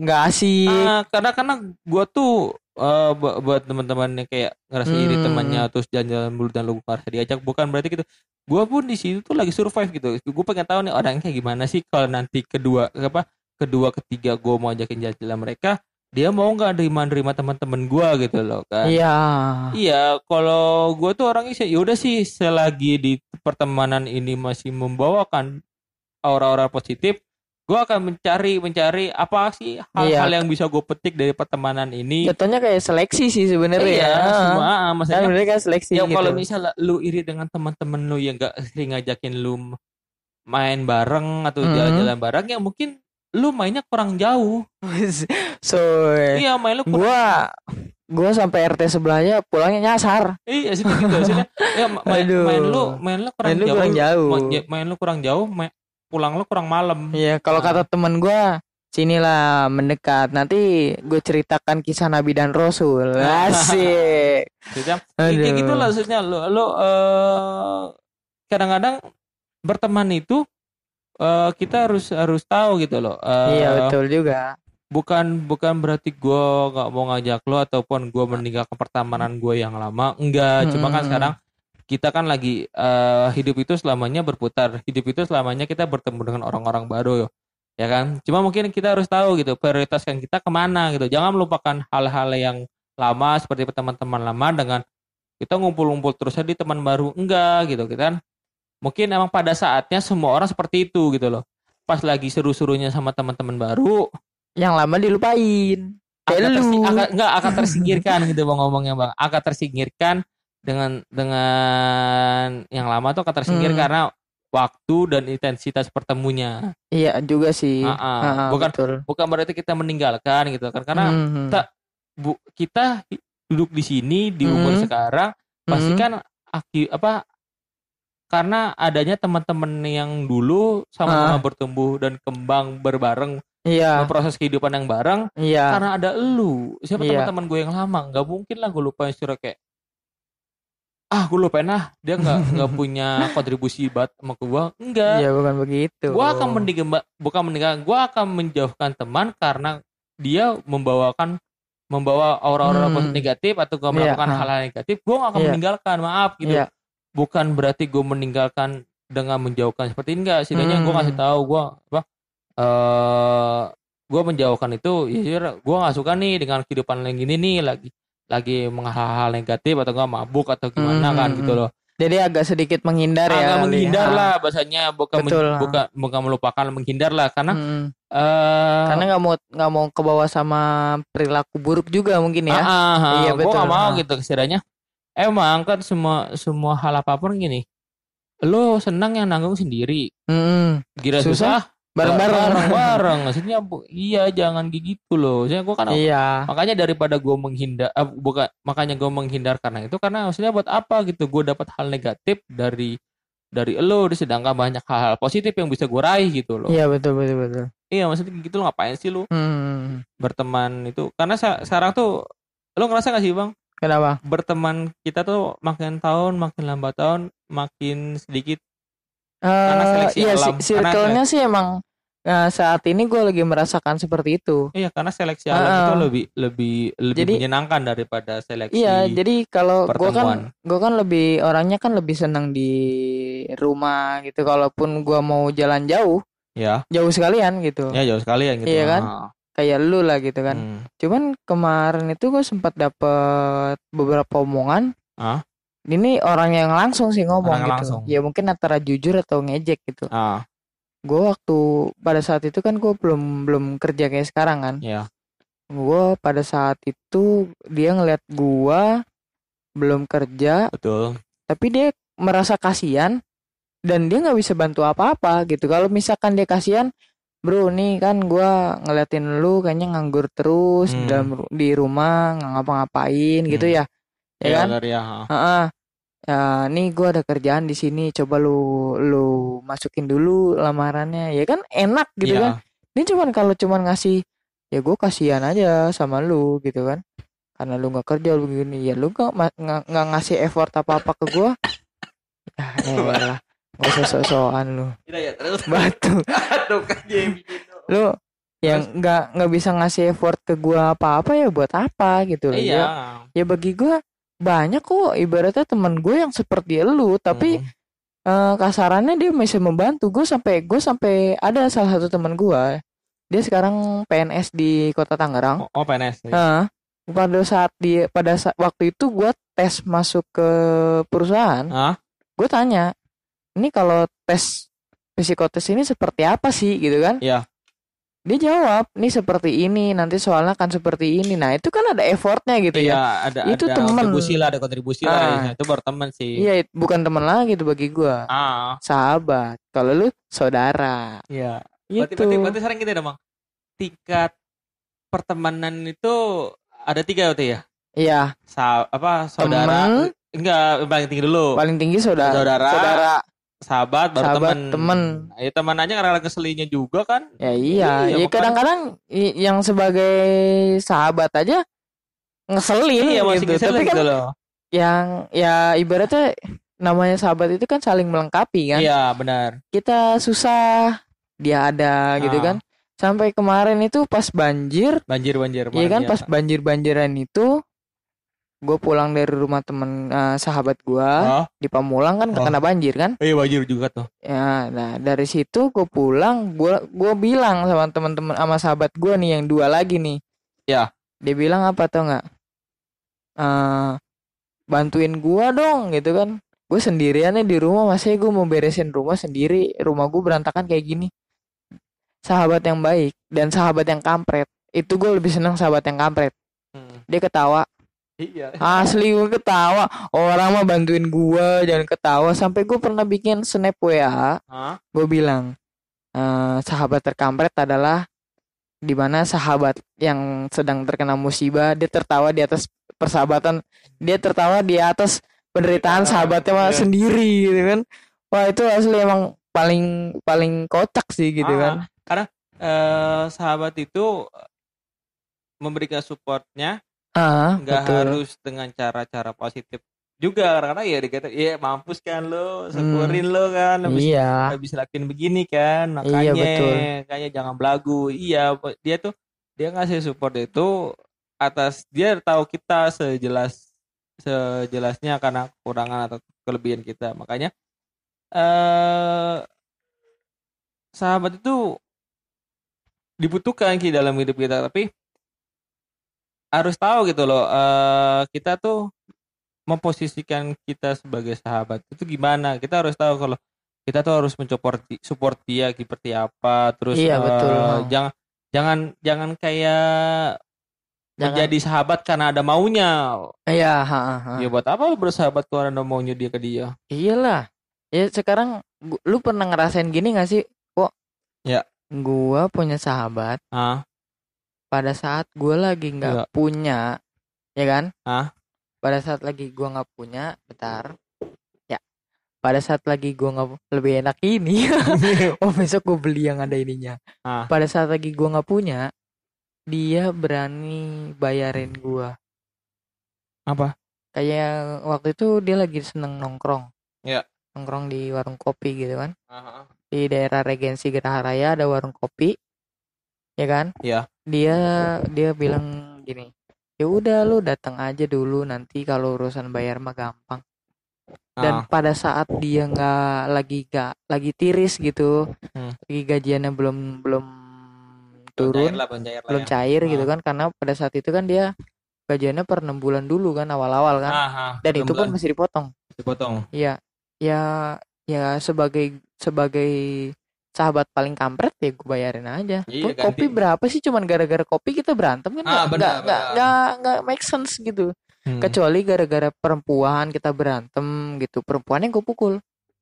nggak asik. ah, karena karena gua tuh eh, bu- buat teman-teman yang kayak ngerasa iri Hmm. temannya terus jalan-jalan dulu dan lu ngerasa diajak bukan berarti gitu gua pun di situ tuh lagi survive gitu gua pengen tahu nih orangnya kayak gimana sih kalau nanti kedua apa kedua ketiga gua mau ajakin jalan-jalan mereka dia mau nggak nerima-nerima teman-teman gua gitu loh kan Iya. Iya, kalau gue tuh orangnya sih, yaudah sih selagi di pertemanan ini masih membawakan aura-aura positif, gue akan mencari mencari apa sih hal-hal Iya. yang bisa gue petik dari pertemanan ini. Jatuhnya kayak seleksi sih sebenarnya Iya, ya. semua, ah, maksudnya sebenarnya kan seleksi ya gitu. kalau misalnya lu iri dengan teman-teman lu yang gak sering ngajakin lu main bareng atau Hmm. jalan-jalan bareng, ya mungkin lu mainnya kurang jauh. so, Iya, main lu kurang gua gua sampai RT sebelahnya pulangnya nyasar. Iya sih gitu maksudnya. Ya ma- main, Aduh. main lu main lu kurang Main lu jauh. kurang jauh. Ma- Main lu kurang jauh, main, pulang lu kurang malam. Iya, kalau Nah. kata temen gua sinilah mendekat. Nanti gue ceritakan kisah Nabi dan Rasul. Asik. Kayak gitu lah maksudnya lu lu eh, kadang-kadang berteman itu eh, kita harus harus tahu gitu loh. Eh, iya, betul juga. Bukan bukan berarti gua nggak mau ngajak lo ataupun gua meninggalkan pertemanan gue yang lama. Enggak, cuma kan Hmm. sekarang kita kan lagi eh, hidup itu selamanya berputar. Hidup itu selamanya kita bertemu dengan orang-orang baru ya kan. Cuma mungkin kita harus tahu gitu prioritaskan kita ke mana gitu. Jangan melupakan hal-hal yang lama seperti teman-teman lama dengan kita ngumpul-ngumpul terus di teman baru enggak gitu kan. Mungkin emang pada saatnya semua orang seperti itu gitu loh. Pas lagi seru-serunya sama teman-teman baru, Yang lama dilupain. Kayak akan lu. tersi- akan- enggak akan tersingkirkan gitu bang ngomongnya bang akan tersingkirkan dengan dengan yang lama tuh akan tersingkir Hmm. karena waktu dan intensitas pertemunya Iya juga sih. Ah, ah. Ah, ah, Bukan- betul. bukan berarti kita meninggalkan gitu kan karena Mhm. tak- bu, kita duduk di sini di umur Hmm. sekarang pasti Mhm. kan aki, apa karena adanya teman-teman yang dulu sama-sama Ah. bertumbuh dan kembang berbareng Iya, proses kehidupan yang bareng iya. karena ada elu siapa Iya. teman-teman gue yang lama nggak mungkin lah gue lupain secara kayak ah gue lupain ah dia nggak nggak punya kontribusi banget sama gue enggak Iya, bukan begitu. gue akan meninggal bukan meninggal gue akan menjauhkan teman karena dia membawakan membawa aura-aura Hmm. positif negatif atau gue Iya, melakukan hal-hal negatif gue gak akan Iya. meninggalkan maaf gitu Iya. Bukan berarti gue meninggalkan dengan menjauhkan seperti ini enggak setidaknya gue Hmm. kasih tahu gue apa eh gue menjauhkan itu ya gue nggak suka nih dengan kehidupan yang gini nih lagi lagi menghal-hal negatif atau enggak mabuk atau gimana Hmm, kan hmm, gitu hmm. loh Jadi agak sedikit menghindar ya. agak kali. menghindar Ah. lah bahasanya bukan men- bukan bukan melupakan menghindar lah karena Mm. eh Karena nggak mau nggak mau ke bawah sama perilaku buruk juga mungkin ya. Ah, ah, ah. Iya, Gua betul. gak mau Ah. gitu sekiranya. Emang kan semua semua hal apa pun gini. Lo senang yang nanggung sendiri. Mm. Gira Susah, susah, Bareng-bareng. bareng-bareng. Maksudnya iya jangan gitu loh. Maksudnya gua kan Iya. makanya daripada gua menghindar eh, bukan makanya gua menghindar karena itu karena maksudnya buat apa gitu. Gua dapat hal negatif dari dari lo sedangkan banyak hal-hal positif yang bisa gua raih gitu loh. Iya betul betul betul. Iya maksudnya gitu lo ngapain sih lo Hmm. berteman itu karena sekarang tuh lo ngerasa gak sih bang Kenapa? berteman kita tuh makin tahun makin lambat tahun makin sedikit Eh, seleksi iya, alam. circle-nya sih emang eh, saat ini gue lagi merasakan seperti itu. iya karena seleksi alam itu ah. lebih lebih lebih Jadi- menyenangkan daripada seleksi Iya, jadi kalau gue kan gue kan lebih orangnya kan lebih senang di rumah gitu. Kalaupun gue mau jalan jauh, ya jauh sekalian gitu. ya jauh sekali ya gitu Iya kan? Ah, Kayak lu lah gitu kan. hmm. Cuman kemarin itu gue sempat dapet beberapa omongan. Ah? Ini orang yang langsung sih ngomong Orang gitu. langsung. Ya mungkin antara jujur atau ngejek gitu. ah Gue waktu pada saat itu kan gue belum belum kerja kayak sekarang kan. ya Gue pada saat itu dia ngeliat gua belum kerja, betul tapi dia merasa kasihan dan dia nggak bisa bantu apa-apa gitu. Kalau misalkan dia kasihan, bro nih kan gua ngeliatin lu kayaknya nganggur terus Hmm. dalam di rumah nggak ngapa-ngapain gitu Hmm. ya, ya kan? benar ya ah. Heeh. Ya, nih gua ada kerjaan di sini, coba lu lu masukin dulu lamarannya, ya kan enak gitu Iya. kan? Ini cuman kalau cuman ngasih ya gue kasihan aja sama lu gitu kan. Karena lu nggak kerja lu begini, ya lu nggak nggak ngasih effort apa-apa ke gua. Ya elah, gak usah sok-sokan lu. Tidak ya terus. Batu. aduh kan Lu. Yang nggak nggak bisa ngasih effort ke gua apa-apa ya buat apa gitu loh. iya. Ya, ya bagi gua banyak kok. Ibaratnya teman gue yang seperti lu tapi Hmm. eh, kasarannya dia bisa membantu. Gue sampai gue sampai ada salah satu teman gue dia sekarang PNS di kota Tangerang. Oh, oh PNS ya. Nah, pada saat dia pada sa- waktu itu gue tes masuk ke perusahaan. Ah gue tanya ini kalau tes psikotes ini seperti apa sih gitu kan Iya. dia jawab nih seperti ini nanti soalnya kan seperti ini nah itu kan ada effortnya gitu ya iya ada Itu ada temen. kontribusi lah ada kontribusi Ah. lah itu baru teman sih iya bukan teman lagi tuh bagi gue ah sahabat kalau lu saudara iya Berarti, itu berarti, berarti sekarang kita dong, Bang. Tingkat pertemanan itu ada tiga berarti ya? iya Sa apa saudara? Temen. Enggak, paling tinggi dulu. paling tinggi saudara Saudara, saudara Sahabat baru sahabat, temen. temen. Ya teman aja karena keselinya juga kan. ya Iya, iya ya makanya- kadang-kadang yang sebagai sahabat aja ngeselin Iya gitu keselin tapi kan gitu loh. yang ya ibaratnya namanya sahabat itu kan saling melengkapi kan Iya benar. kita susah dia ada gitu Ah. kan sampai kemarin itu pas banjir Banjir banjir. Iya kan pas banjir-banjiran itu gue pulang dari rumah temen eh, sahabat gue di Pamulang kan Oh. kena banjir kan? Iya banjir juga tuh. ya nah dari situ gue pulang gue gue bilang sama teman-teman sama sahabat gue nih yang dua lagi nih. Ya. dia bilang apa tau nggak? Eh bantuin gue dong gitu kan. Gue sendirian nih di rumah masih gue mau beresin rumah sendiri. Rumah gue berantakan kayak gini. Sahabat yang baik dan sahabat yang kampret itu gue lebih senang sahabat yang kampret. Hmm. dia ketawa Iya. Asli gue ketawa Orang mah bantuin gue Jangan ketawa Sampai gue pernah bikin snap WA Hah? Gue bilang eh, Sahabat terkampret adalah Di mana sahabat yang sedang terkena musibah Dia tertawa di atas persahabatan Dia tertawa di atas penderitaan Penderitaan, sahabatnya iya. sendiri gitu kan Wah itu asli emang paling paling kocak sih gitu Ah, kan Eh, sahabat itu memberikan supportnya Ah nggak betul harus dengan cara-cara positif juga karena ya dikata iya mampus kan lo syukurin lo kan habis Hmm. Iya habis lakuin begini kan Iya, makanya betul. makanya jangan belagu iya dia tuh dia ngasih support itu atas dia tahu kita sejelas sejelasnya karena kekurangan atau kelebihan kita makanya eh sahabat itu dibutuhkan di dalam hidup kita tapi harus tahu gitu loh eh kita tuh memposisikan kita sebagai sahabat itu gimana kita harus tahu kalau kita tuh harus mensupport support dia seperti apa terus Iya, eh, betul. jangan jangan jangan kayak Jangan- menjadi sahabat karena ada maunya Iya, ha, ha, ya buat apa lu bersahabat kalau ada maunya dia ke dia Iyalah. Ya sekarang lu pernah ngerasain gini gak sih? Kok? Ya. Gua punya sahabat ah pada saat gua lagi nggak Iya. punya, ya kan? Ah. Pada saat lagi gua nggak punya, bentar. Ya. Pada saat lagi gua nggak lebih enak ini. oh besok gua beli yang ada ininya. Ah. Pada saat lagi gua nggak punya, dia berani bayarin gua. apa Kayak waktu itu dia lagi seneng nongkrong. Iya. Nongkrong di warung kopi gitu kan. Ah, di daerah Regensi Geraha Raya ada warung kopi ya kan Iya. dia dia bilang gini ya udah lu datang aja dulu nanti kalau urusan bayar mah gampang dan Ah. pada saat dia nggak lagi nggak lagi tiris gitu Hmm. lagi gajiannya belum belum Belum turun cair lah, belum cair belum ya. cair gitu Ah. kan karena pada saat itu kan dia gajiannya per enam bulan dulu kan awal-awal kan Ah, ah, dan itu pun masih dipotong dipotong Iya, ya ya sebagai sebagai sahabat paling kampret ya gue bayarin aja. Iya, Tuh, kopi berapa sih cuman gara-gara kopi kita berantem kan? Ah, nggak nggak nggak nggak make sense gitu. Hmm. Kecuali gara-gara perempuan kita berantem gitu. Perempuan yang gue pukul.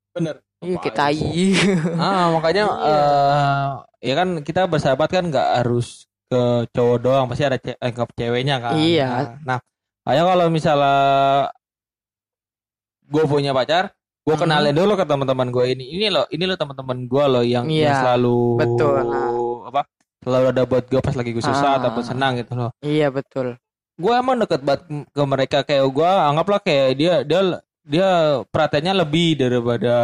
bener Iya kita ah makanya Iya. eh, ya kan kita bersahabat kan nggak harus ke cowok doang pasti ada ce- eh, ke ceweknya kan Iya. nah kayak kalau misalnya gue punya pacar gue Hmm. kenalin dulu ke teman-teman gue ini ini loh ini loh teman-teman gue loh yang, yang Iya, selalu betul. apa selalu ada buat gue pas lagi gue susah Ah. ataupun senang gitu loh iya betul. gue emang deket banget ke mereka kayak gue anggaplah kayak dia dia dia perhatiannya lebih daripada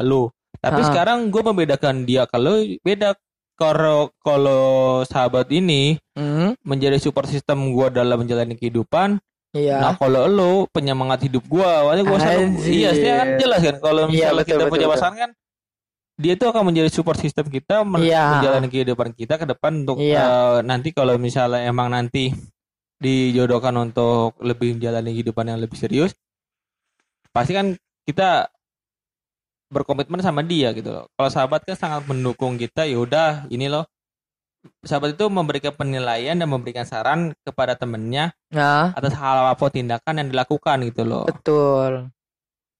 lu tapi Ah. sekarang gue membedakan dia kalau beda kalau kalau sahabat ini Hmm, menjadi support system gue dalam menjalani kehidupan iya. nah kalau lu penyemangat hidup gue makanya gue selalu iya sih kan jelas kan kalau Iya, misalnya betul, kita betul, punya betul. pasangan kan dia itu akan menjadi support system kita men- Iya. menjalani kehidupan kita ke depan untuk Iya. eh, nanti kalau misalnya emang nanti dijodohkan untuk lebih menjalani kehidupan yang lebih serius pasti kan kita berkomitmen sama dia gitu loh. Kalau sahabat kan sangat mendukung kita, ya udah ini loh. Sahabat itu memberikan penilaian dan memberikan saran kepada temennya Nah, atas hal apa tindakan yang dilakukan gitu loh. betul.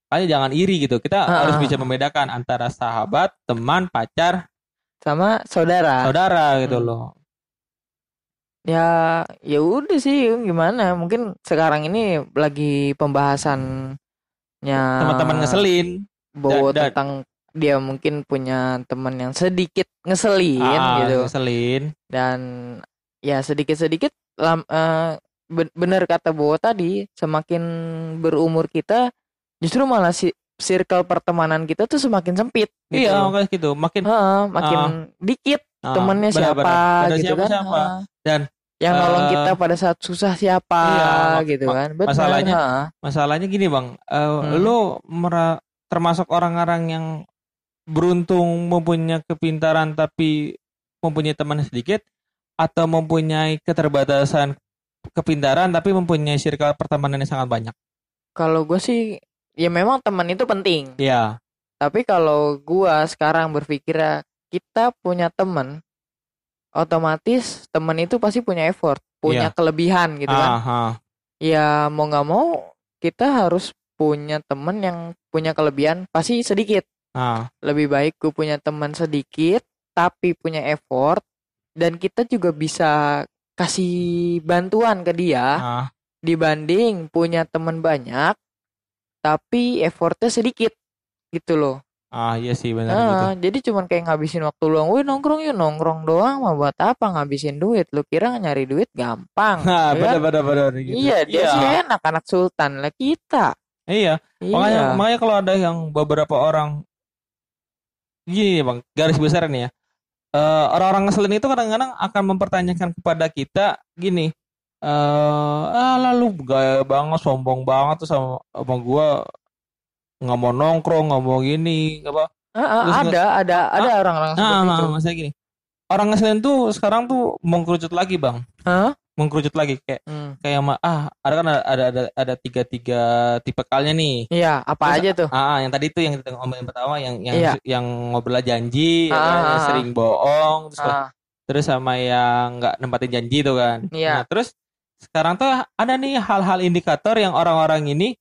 Makanya jangan iri gitu. Kita Ah, harus bisa membedakan antara sahabat, teman, pacar, Sama saudara. saudara gitu Hmm. loh. Ya, ya udah sih gimana? Mungkin sekarang ini lagi pembahasannya Teman-teman ngeselin. bahwa tentang dia mungkin punya teman yang sedikit ngeselin Ah, gitu Ngeselin. dan ya sedikit-sedikit lam, eh, ben- bener kata Bowo tadi semakin berumur kita justru malah si circle pertemanan kita tuh semakin sempit gitu. Iya, makanya gitu. Makin Heeh, makin dikit ah, temennya benar, siapa benar. Gitu siapa, kan siapa. Dan, yang nolong eh, kita pada saat susah siapa iya, gitu kan Benar, masalahnya-. Masalahnya gini bang, eh, Hmm. lo mera- termasuk orang-orang yang beruntung mempunyai kepintaran tapi mempunyai teman sedikit, atau mempunyai keterbatasan kepintaran tapi mempunyai circle pertemanan yang sangat banyak. kalau gue sih ya memang teman itu penting Ya, tapi kalau gua sekarang berpikir ya, kita punya teman otomatis teman itu pasti punya effort punya Iya. kelebihan gitu kan ah, ah. ya mau nggak mau kita harus punya teman yang punya kelebihan pasti sedikit ah. lebih baik gue punya teman sedikit tapi punya effort dan kita juga bisa kasih bantuan ke dia ah. dibanding punya teman banyak tapi effortnya sedikit gitu loh Ah, iya sih benar gitu. Ah, jadi cuman kayak ngabisin waktu luang, wih nongkrong yuk nongkrong doang mah buat apa ngabisin duit? Lu kira nyari duit gampang? Nah, ya kan? benar benar gitu. Iya, dia iya. sih enak anak sultan lah kita. Iya, makanya Iya. makanya kalau ada yang beberapa orang gini bang, garis besar nih ya. Eh, orang-orang ngeselin itu kadang-kadang akan mempertanyakan kepada kita gini, eh ah lalu gaya banget, sombong banget tuh sama sama gua nggak mau nongkrong, nggak mau gini, apa? Ah, ah, Terus ada, ada, ada orang-orang Nah, seperti nah, itu. maksudnya gini. Orang ngeselin tuh sekarang tuh mengkerucut lagi bang. Hah? Mengkerucut lagi kayak Hmm. kayak ma- ah ada kan ada ada ada, ada tiga tiga tipe kalnya nih Iya, apa Terus, aja tuh? ah yang tadi itu yang kita ngomongin pertama yang yang Iya. yang ngobrol janji ya Ah, yang ah, sering bohong terus Ah, terus sama yang nggak nempatin janji tuh kan Iya. nah terus sekarang tuh ada nih hal-hal indikator yang orang-orang ini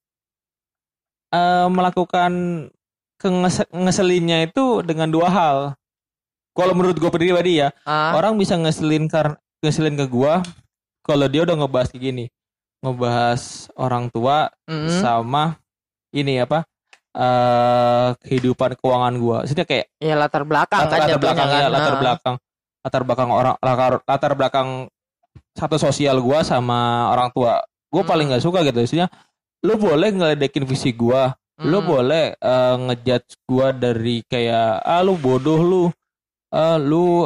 eh, melakukan kenges- ngeselinnya itu dengan dua hal kalau menurut gue pribadi ya ah, orang bisa ngeselin karena ngeselin ke gua kalau dia udah ngebahas kayak gini ngebahas orang tua mm, sama ini apa eh kehidupan keuangan gua. Maksudnya kayak ya latar belakang latar, kan latar belakang kan. ya latar Ah, belakang latar belakang orang latar, latar belakang satu sosial gua sama orang tua. Gua Hmm. paling nggak suka gitu. Maksudnya lu boleh ngeledekin visi gua lu mm, boleh eh, ngejudge gua dari kayak ah lu bodoh lu. Ah lu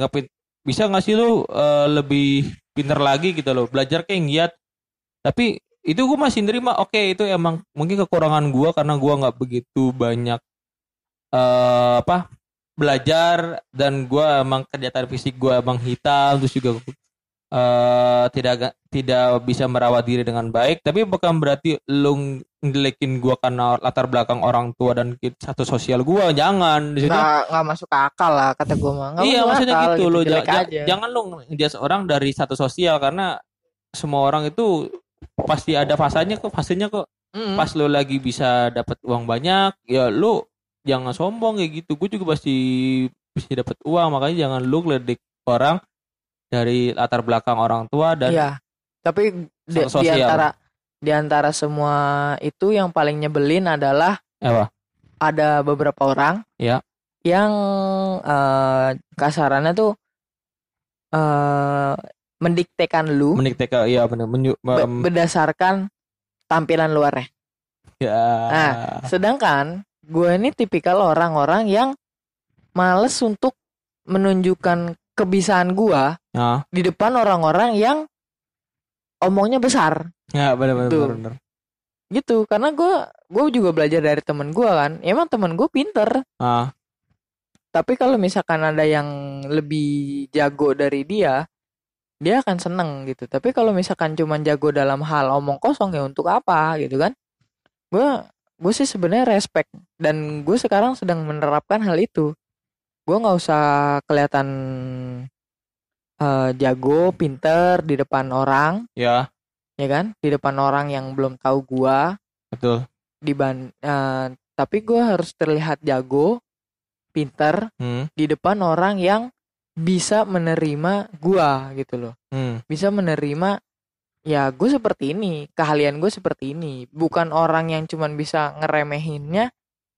nggak pin- bisa nggak sih lu eh, lebih pinter lagi gitu loh. Belajar kayak giat tapi itu gue masih nerima oke itu emang mungkin kekurangan gua karena gua nggak begitu banyak eh apa belajar dan gua emang kelihatan fisik gua emang hitam terus juga eh tidak tidak bisa merawat diri dengan baik. Tapi bukan berarti lu ngelekin gua karena latar belakang orang tua dan satu sosial gua. Jangan. Di situ nggak nggak masuk akal lah kata gue mah. Nggak iya maksudnya akal gitu, lo jelek ja- ja- aja. jangan lu ngejudge orang dari satu sosial karena semua orang itu pasti ada fasanya kok fasenya kok. Mm, pas lu lagi bisa dapat uang banyak ya lu jangan sombong kayak gitu. Gue juga pasti bisa dapat uang makanya jangan lu ngeledik orang dari latar belakang orang tua dan Iya. Tapi di, di antara di antara semua itu yang paling nyebelin adalah apa ada beberapa orang Iya. yang eh, kasarannya tuh eh mendiktekan lu meniktek iya bener menyu, be- em, berdasarkan tampilan luarnya. ya Nah, Sedangkan gue ini tipikal orang-orang yang males untuk menunjukkan kebisaan gua ya di depan orang-orang yang omongnya besar. Ya bener, bener. gitu. karena gua gue juga belajar dari temen gua kan. Emang temen gue pinter. Ah. Tapi kalau misalkan ada yang lebih jago dari dia dia akan seneng gitu. Tapi kalau misalkan cuman jago dalam hal omong kosong ya untuk apa gitu kan? Gue gue sih sebenarnya respect. Dan gue sekarang sedang menerapkan hal itu gue nggak usah kelihatan eh, jago pinter di depan orang. Ya. Ya kan? Di depan orang yang belum tahu gua. Betul. Diban eh, tapi gue harus terlihat jago pinter hmm, di depan orang yang bisa menerima gua gitu loh. Hmm. bisa menerima ya gue seperti ini keahlian gue seperti ini. Bukan orang yang cuman bisa ngeremehinnya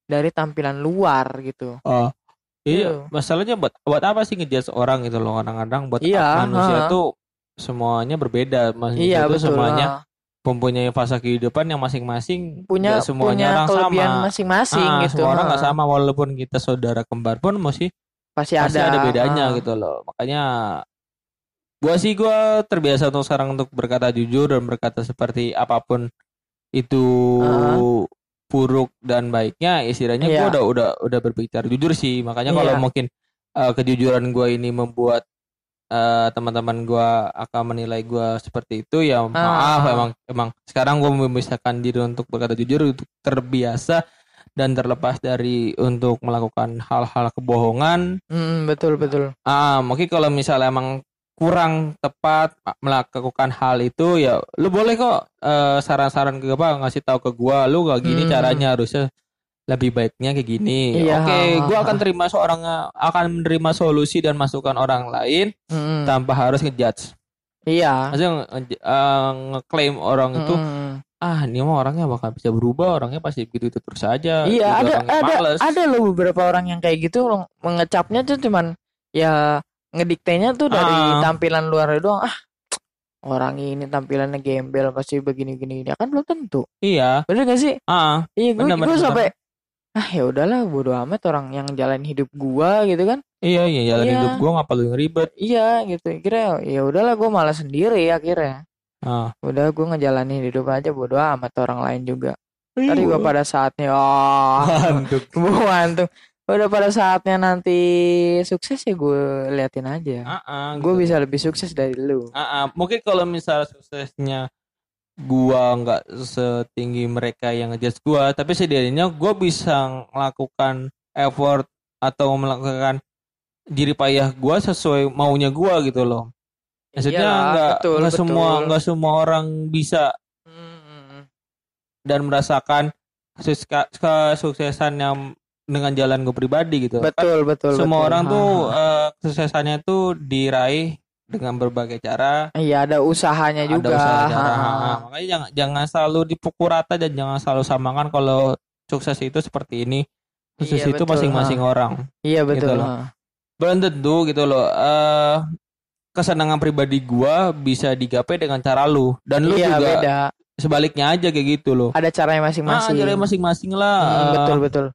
dari tampilan luar gitu. Oh. Iya, Iya. masalahnya buat buat apa sih ngejudge orang gitu loh kadang-kadang buat Iya, manusia ha. tuh semuanya berbeda manusia iya itu betul semuanya Ah, mempunyai fase kehidupan yang masing-masing punya semuanya punya orang kelebihan sama masing-masing Ah, gitu semua orang nggak ha. sama walaupun kita saudara kembar pun masih pasti pasti ada ada bedanya ha. gitu loh makanya gua sih gua terbiasa untuk sekarang untuk berkata jujur dan berkata seperti apa pun itu. Buruk dan baiknya istilahnya gua Iya. udah udah udah berbicara jujur sih makanya kalau Iya. mungkin eh, kejujuran gua ini membuat eh, teman-teman gua akan menilai gua seperti itu ya maaf Ah. emang emang sekarang gua memisahkan diri untuk berkata jujur untuk terbiasa dan terlepas dari untuk melakukan hal-hal kebohongan Mm, betul betul ah mungkin kalau misalnya emang kurang tepat melakukan hal itu ya lu boleh kok eh, saran-saran ke apa ngasih tahu ke gua lu gak gini Hmm. caranya harusnya lebih baiknya kayak gini Iya. oke gua akan terima seorang akan menerima solusi dan masukan orang lain Mm, tanpa harus ngejudge iya maksudnya eh, ngeklaim orang itu Mm. ah ini mah orangnya bakal bisa berubah orangnya pasti begitu itu terus saja Iya Juga ada ada males. ada loh beberapa orang yang kayak gitu mengecapnya tuh cuman ya ngediktenya tuh dari Ah. tampilan luar doang. Ah orang ini tampilannya gembel pasti begini gini ya kan belum tentu. Iya. Bener gak sih? Ah. Iya gue gue sampai ah ya udahlah bodo amat orang yang jalan hidup gua gitu kan. Iya iya jalan Iya. hidup gua nggak perlu ngeribet iya gitu. Kira ya udahlah gue malah sendiri akhirnya. Ah. Udah gue ngejalanin hidup aja bodo amat orang lain juga. Iya. tadi gue pada saatnya oh Ngantuk. Tuh. Udah pada saatnya nanti sukses ya gue liatin aja Ah, ah, gue gitu. bisa lebih sukses dari lu Ah, ah. mungkin kalau misalnya suksesnya gua nggak setinggi mereka yang ngejudge gua tapi setidaknya gua bisa melakukan effort atau melakukan diri payah gua sesuai maunya gua gitu loh maksudnya nggak nggak semua nggak semua orang bisa Hmm, dan merasakan kesuksesan yang dengan jalan gue pribadi gitu. Kan betul betul semua betul. orang Ha, tuh eh, kesuksesannya tuh diraih dengan berbagai cara. Iya ada usahanya juga. ada usaha cara. Ha, ha. Makanya jangan jangan selalu dipukul rata dan jangan selalu samakan kalau sukses itu seperti ini. Sukses Iya, itu betul, masing-masing orang iya betul Gitu loh. ha. belum tentu gitu loh eh kesenangan pribadi gua bisa digapai dengan cara lu. Dan lu iya juga beda. sebaliknya aja kayak gitu loh. Ada caranya ah masing-masing. caranya masing-masing lah. Hmm, betul betul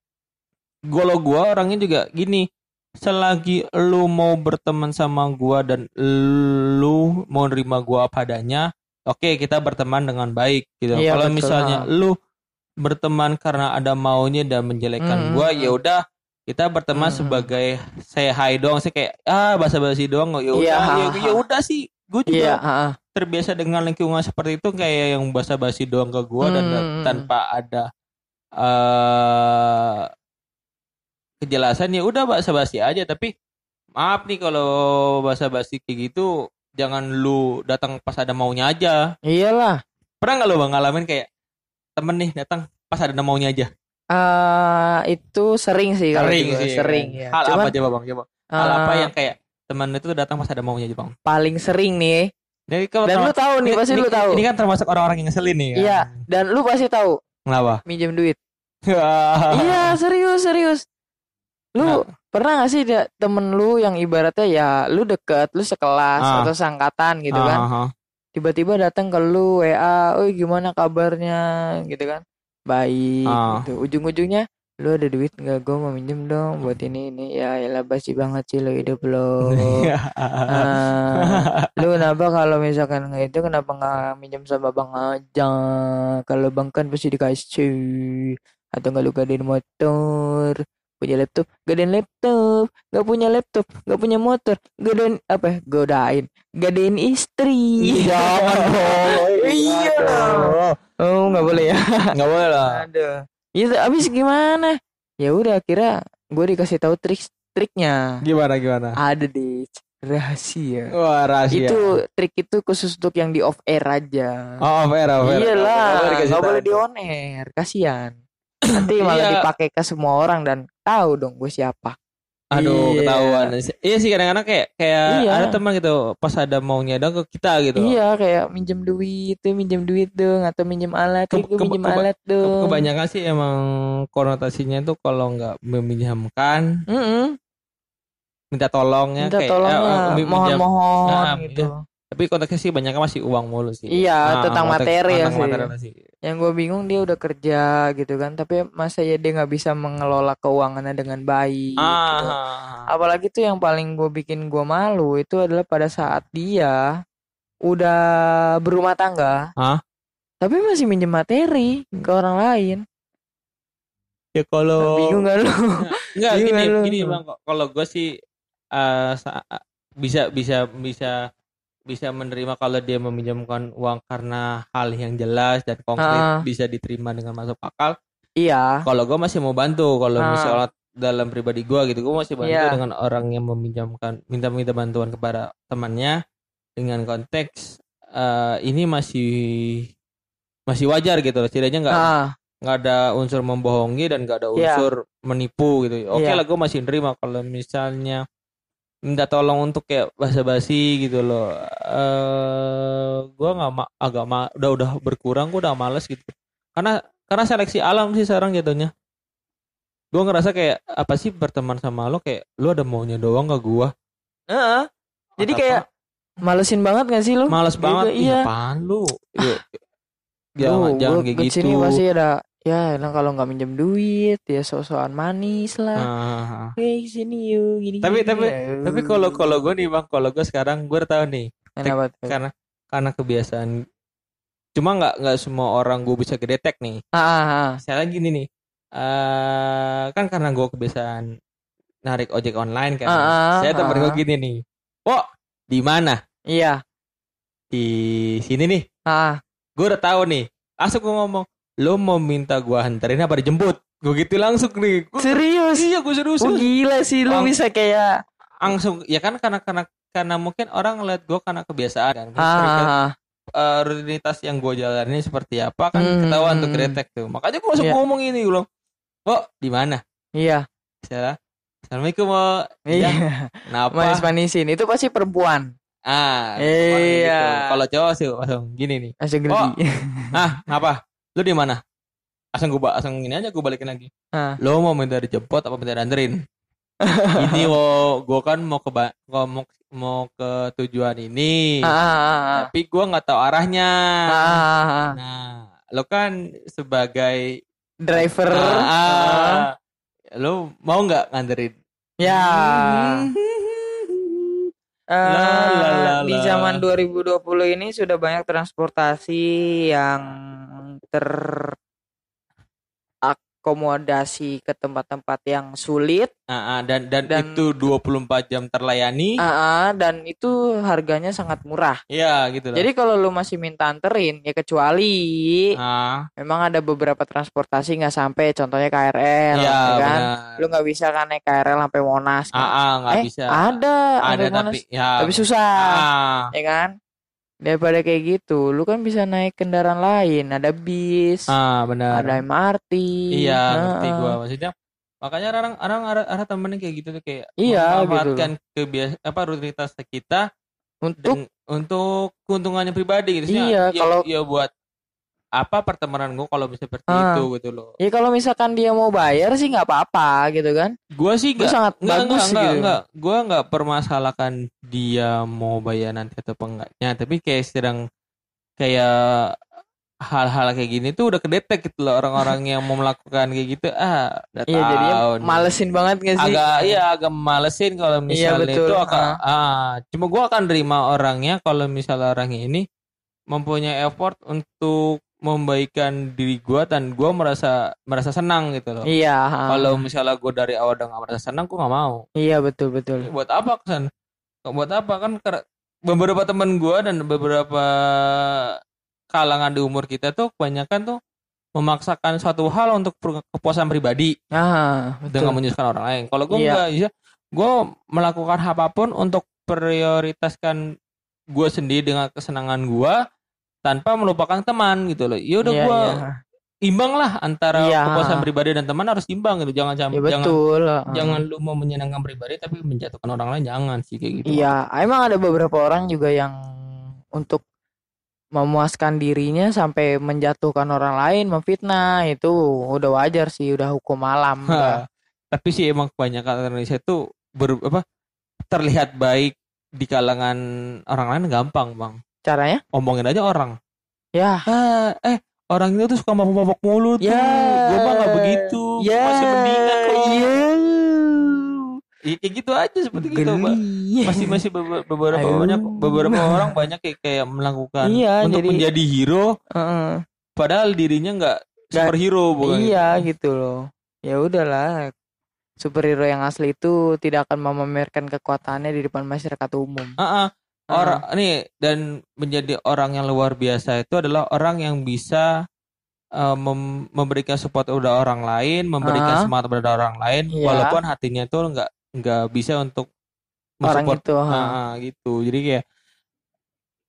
kalau gua orangnya juga gini selagi lu mau berteman sama gua dan lu mau nerima gua padanya oke kita berteman dengan baik gitu Iya, kalau betul, misalnya lu berteman karena ada maunya dan menjelekkan Hmm, gua hmm, ya udah kita berteman Hmm. sebagai say hi doang sih kayak ah basa-basi doang ya udah Iya, ya, ha, ya udah sih gue juga iya ha, ha. terbiasa dengan lingkungan seperti itu kayak yang basa-basi doang ke gua dan Hmm. tanpa ada eh kejelasan ya udah basa-basi aja. Tapi maaf nih kalau basa-basi kayak gitu jangan lu datang pas ada maunya aja. Iyalah. Pernah nggak lu bang ngalamin kayak temen nih datang pas ada maunya aja? Eh itu sering sih kalau sering sih. sering ya. hal Cuman apa coba bang coba? Hal apa yang kayak temen itu datang pas ada maunya aja bang? paling sering nih. Jadi kalau dan lu tahu nih ini- pasti ini, lu tahu. ini kan termasuk orang-orang yang ngeselin nih kan? Iya. dan lu pasti tahu. Kenapa? Minjem duit. Iya serius serius lu Nah. pernah gak sih temen lu yang ibaratnya ya lu deket lu sekelas Ah. atau seangkatan gitu kan Aha. tiba-tiba datang ke lu WA, "Oi gimana kabarnya?" gitu kan. Baik Ah. gitu. Ujung-ujungnya lu ada duit nggak gue mau minjem dong buat ini ini ya elah basi banget sih lo hidup lo Ah, lu kenapa kalau misalkan nggak itu kenapa nggak minjem sama bang aja kalau bang kan pasti dikasih atau nggak lu gadein motor punya laptop gadein laptop nggak punya laptop nggak punya motor gadein apa ya? godain gadein istri Jangan dong. Iya. Aduh. oh nggak boleh ya Nggak boleh lah. Aduh. Itu abis gimana? Ya udah kira gue dikasih tahu trik triknya. Gimana gimana? Ada deh rahasia. Wah rahasia. Itu trik itu khusus untuk yang di off air aja. Oh, off air, off air. Iyalah, Nggak boleh di on air, kasihan. Nanti malah Iya. dipakai ke semua orang dan tahu dong gue siapa. Aduh, Iya. ketahuan. Iya sih kadang-kadang kayak kayak Iya. ada teman gitu pas ada maunya dong ke kita gitu. Iya, kayak minjem duit tuh, minjem duit dong, atau minjem alat, Ke- "Ih, gue ke- minjem ke- alat Ke- dong. Kebanyakan sih emang konotasinya tuh kalau nggak meminjamkan Mm-mm. minta tolongnya Minta kayak tolong eh, minjam- mohon-mohon Nah, gitu. Tapi konteksnya sih banyak masih uang mulu sih. Iya, tentang konteks- materi ya tentang sih. sih. Yang gue bingung dia udah kerja gitu kan, tapi masa ya dia nggak bisa mengelola keuangannya dengan baik. gitu. Ah. Apalagi tuh yang paling gue bikin gue malu itu adalah pada saat dia udah berumah tangga, Hah? tapi masih minjem materi ke orang lain. Ya kalau Bingung gak lu? Enggak gini lu. gini bang kalau gue sih eh, sa- bisa bisa bisa bisa menerima kalau dia meminjamkan uang karena hal yang jelas dan konkret Ah. bisa diterima dengan masuk akal. iya, Kalau gue masih mau bantu kalau Ah. misalnya dalam pribadi gue gitu gue masih bantu Iya. dengan orang yang meminjamkan minta minta bantuan kepada temannya dengan konteks eh, ini masih masih wajar gitu setidaknya nggak nggak ada unsur membohongi dan nggak ada Iya. unsur menipu gitu. Oke Iya. lah gue masih nerima kalau misalnya minta tolong untuk kayak basa-basi gitu loh. Eh gue nggak ma- agak ma udah udah berkurang gue udah males gitu. Karena karena seleksi alam sih sekarang jatuhnya. Gue ngerasa kayak apa sih berteman sama lo kayak lo ada maunya doang gak gue. Heeh. Jadi kayak malesin banget gak sih lu? males Juga, banget. Iya. Apaan lu? Lu, Jangan jangan gua kayak gitu. sini pasti ada ya enak kalau nggak minjem duit ya sok-sokan manis lah. Ah. Hei sini yuk gini Tapi- gini. tapi- Ya, Tapi kalau kalau gue nih bang, kalau gue sekarang gue udah tahu nih kenapa tuh? karena karena kebiasaan cuma nggak nggak semua orang gue bisa kedetek nih Ah, ah, ah. misalnya gini nih eh kan karena gue kebiasaan narik ojek online kan. Ah, ah, saya temen gue ah. gini nih. Wo, di mana? Iya. Di sini nih. Ah, Gue udah tahu nih. Langsung gue ngomong, lo mau minta gue hantarin apa dijemput? Gue gitu langsung nih. Gua, serius. iya, gue serius. Oh gila sih Lang- bisa kayak Langsung, ya kan karena karena karena mungkin orang ngeliat gue karena kebiasaan kan. Ah, eh, rutinitas yang gue jalani seperti apa kan Hmm. ketahuan tuh kedetek tuh. Makanya gue langsung Iya. ngomong ini gue "Oh, di mana?" iya. Saya, "Assalamualaikum, Mo." Iya. Kenapa? Manis-manisin itu pasti perempuan. Ah, Iya. gitu. Kalau cowok sih langsung gini nih. Langsung Oh. Ah, ngapa? Lu di mana? Langsung gue langsung gini aja gue balikin lagi. Ah. Lo mau minta dijemput apa minta dianterin? ini wo, gue kan mau ke mau mau ke tujuan ini, Ah, ah, ah, tapi gue nggak tahu arahnya. ah, ah, ah. Nah, lo kan sebagai Driver. Ah, Ah. ah, lo mau nggak nganterin? Ya. La, la, la, di zaman 2020 ini sudah banyak transportasi yang terakomodasi ke tempat-tempat yang sulit Ah, ah, dan, dan Dan- itu 24 jam terlayani. Ah, ah, dan itu harganya sangat murah. Iya, gitu loh. Jadi kalau lu masih minta anterin ya kecuali ah, memang ada beberapa transportasi nggak sampai contohnya KRL iya, ya kan. benar. Lu nggak bisa kan naik KRL sampai Monas. Kan? ah, nggak eh, bisa. ada Ada tapi Monas. ya. Tapi susah. Ah, ya kan daripada kayak gitu lu kan bisa naik kendaraan lain ada bis ah, benar. ada MRT Iya, Nah, ngerti gua maksudnya. Makanya orang orang ada temen kayak gitu tuh kayak Iya, memanfaatkan kebiasaan apa rutinitas kita untuk deng- untuk keuntungannya pribadi gitu. Iya, ya, kalau- ya buat apa pertemanan gua kalau bisa seperti Ah. itu gitu loh. ya kalau misalkan dia mau bayar sih nggak apa-apa gitu kan Gua sih itu enggak sangat Enggak, bagus enggak, enggak, gitu enggak. Gua enggak permasalahkan dia mau bayar nanti atau enggaknya, tapi kayak sedang kayak hal-hal kayak gini tuh udah kedetek gitu loh orang-orang yang mau melakukan kayak gitu ah udah iya tahu malesin banget gak sih agak iya agak malesin kalau misalnya betul. itu akan ah cuma gua akan terima orangnya kalau misalnya orangnya ini mempunyai effort untuk membaikkan diri gua dan gua merasa merasa senang gitu loh. Iya kalau misalnya gua dari awal udah gak merasa senang gua nggak mau. Iya betul betul. Buat apa kesan buat apa? Kan beberapa teman gua dan beberapa kalangan di umur kita tuh kebanyakan tuh memaksakan suatu hal untuk kepuasan pribadi. Ah dengan betul. menyusahkan orang lain. Kalau gue Iya. enggak, ya, gue melakukan apa pun untuk prioritaskan gue sendiri dengan kesenangan gue tanpa melupakan teman gitu loh. Ya udah Iya, gue iya. imbang lah antara Iya. kepuasan pribadi dan teman harus imbang gitu. Jangan ya jangan jangan, betul ah. jangan lu mau menyenangkan pribadi tapi menjatuhkan orang lain jangan sih kayak gitu. Iya, emang ada beberapa orang juga yang untuk memuaskan dirinya sampai menjatuhkan orang lain, memfitnah itu udah wajar sih, udah hukum alam. Ha, tapi sih emang kebanyakan orang Indonesia itu ber, apa terlihat baik di kalangan orang lain gampang bang. Caranya? Omongin aja orang. Ya, ah eh orang itu tuh suka mabok-mabok mulu tuh Ya. gue mah gak begitu ya, masih mendingan kok Iya. ya, kayak gitu aja seperti gitu Mbak. Geli. masih masih beber- beberapa Aduh. banyak beberapa orang banyak kayak, kayak melakukan Iya, untuk jadi- menjadi hero Heeh. padahal dirinya nggak superhero bukan Iya gitu loh. Ya udahlah. Superhero yang asli itu tidak akan memamerkan kekuatannya di depan masyarakat umum. Ah, ah. Orang nih dan menjadi orang yang luar biasa itu adalah orang yang bisa eh, mem- memberikan support pada orang lain, memberikan Ah. semangat pada orang lain, Iya. walaupun hatinya itu nggak nggak bisa untuk Orang itu. ha. Ah, ah, gitu. Jadi kayak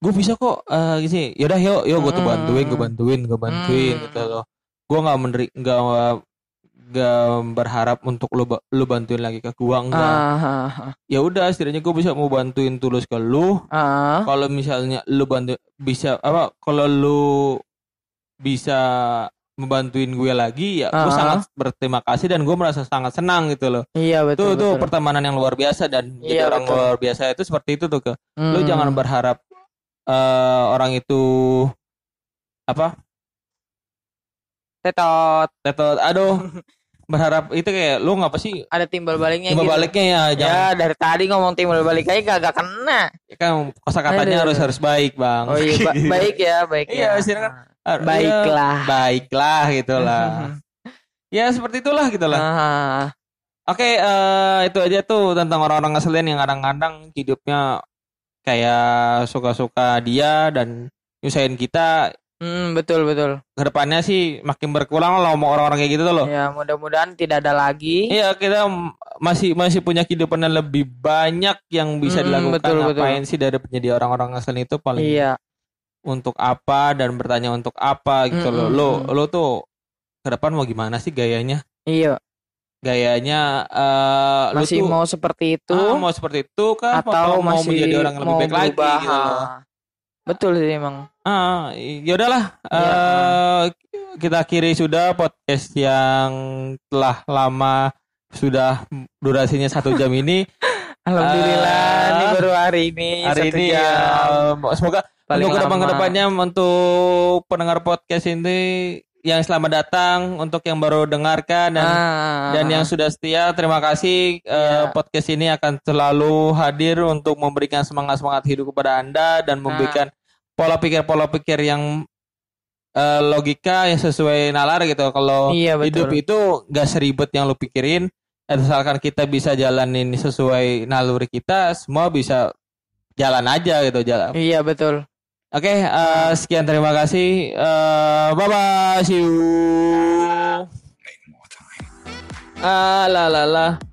gue bisa kok eh gitu sih. Yaudah yuk, yuk gue tuh Mm. bantuin, gue bantuin, gue bantuin Mm. gitu loh. Gue nggak meneri nggak nggak berharap untuk lu ba- lu bantuin lagi ke gua enggak. Ah, ah, ah. Ya udah, setidaknya gue bisa mau bantuin tulus ke lu. Ah, Kalau misalnya lu bantu bisa apa? Kalau lu bisa membantuin gue lagi ya gue Ah. sangat berterima kasih dan gue merasa sangat senang gitu loh. iya Itu betul. tuh betul. pertemanan yang luar biasa dan jadi Iya, orang betul. luar biasa itu seperti itu tuh ke. Lu Hmm. jangan berharap eh, orang itu apa? tetot. Tetot, aduh. berharap itu kayak lu ngapa sih Ada timbal baliknya timbal gitu. baliknya ya jangan Ya dari tadi ngomong timbal balik aja kagak kena. kan kosakatanya harus harus baik bang Oh iya ba- baik ya baik Iya, ya. silakan. Baiklah. baiklah gitulah ya seperti itulah gitu lah Ah, oke eh, itu aja tuh tentang orang-orang ngeselin yang kadang-kadang hidupnya kayak suka-suka dia dan nyusahin kita hmm, betul betul. ke depannya sih makin berkurang lah sama orang-orang kayak gitu tuh loh Ya mudah-mudahan tidak ada lagi. Iya kita masih masih punya kehidupan yang lebih banyak yang bisa Mm, dilakukan. betul, betul. Ngapain sih dari menjadi orang-orang ngeselin itu paling Iya. untuk apa dan bertanya untuk apa gitu Mm, loh. Lo mm. lo tuh ke depan mau gimana sih gayanya? Iya. Gayanya eh lo Masih tuh mau seperti itu ah, mau seperti itu kah atau mau masih menjadi orang yang lebih mau baik lagi gitu loh. Betul sih emang. Ah, ya udahlah. Iya. eh, kita akhiri sudah podcast yang telah lama sudah durasinya satu jam ini. Alhamdulillah Ah, ini baru hari ini hari satu ini jam. ya, semoga Paling untuk ke depan ke depannya untuk pendengar podcast ini yang selamat datang untuk yang baru dengarkan dan Ah, dan yang sudah setia terima kasih Eh, Iya. podcast ini akan selalu hadir untuk memberikan semangat semangat hidup kepada anda dan Ah. memberikan pola pikir pola pikir yang eh, logika yang sesuai nalar gitu kalau Iya, betul. hidup itu gak seribet yang lu pikirin asalkan kita bisa jalanin sesuai naluri kita semua bisa jalan aja gitu jalan Iya betul. Oke, eh, sekian terima kasih. Eh, bye bye, see you. Ah, la la la.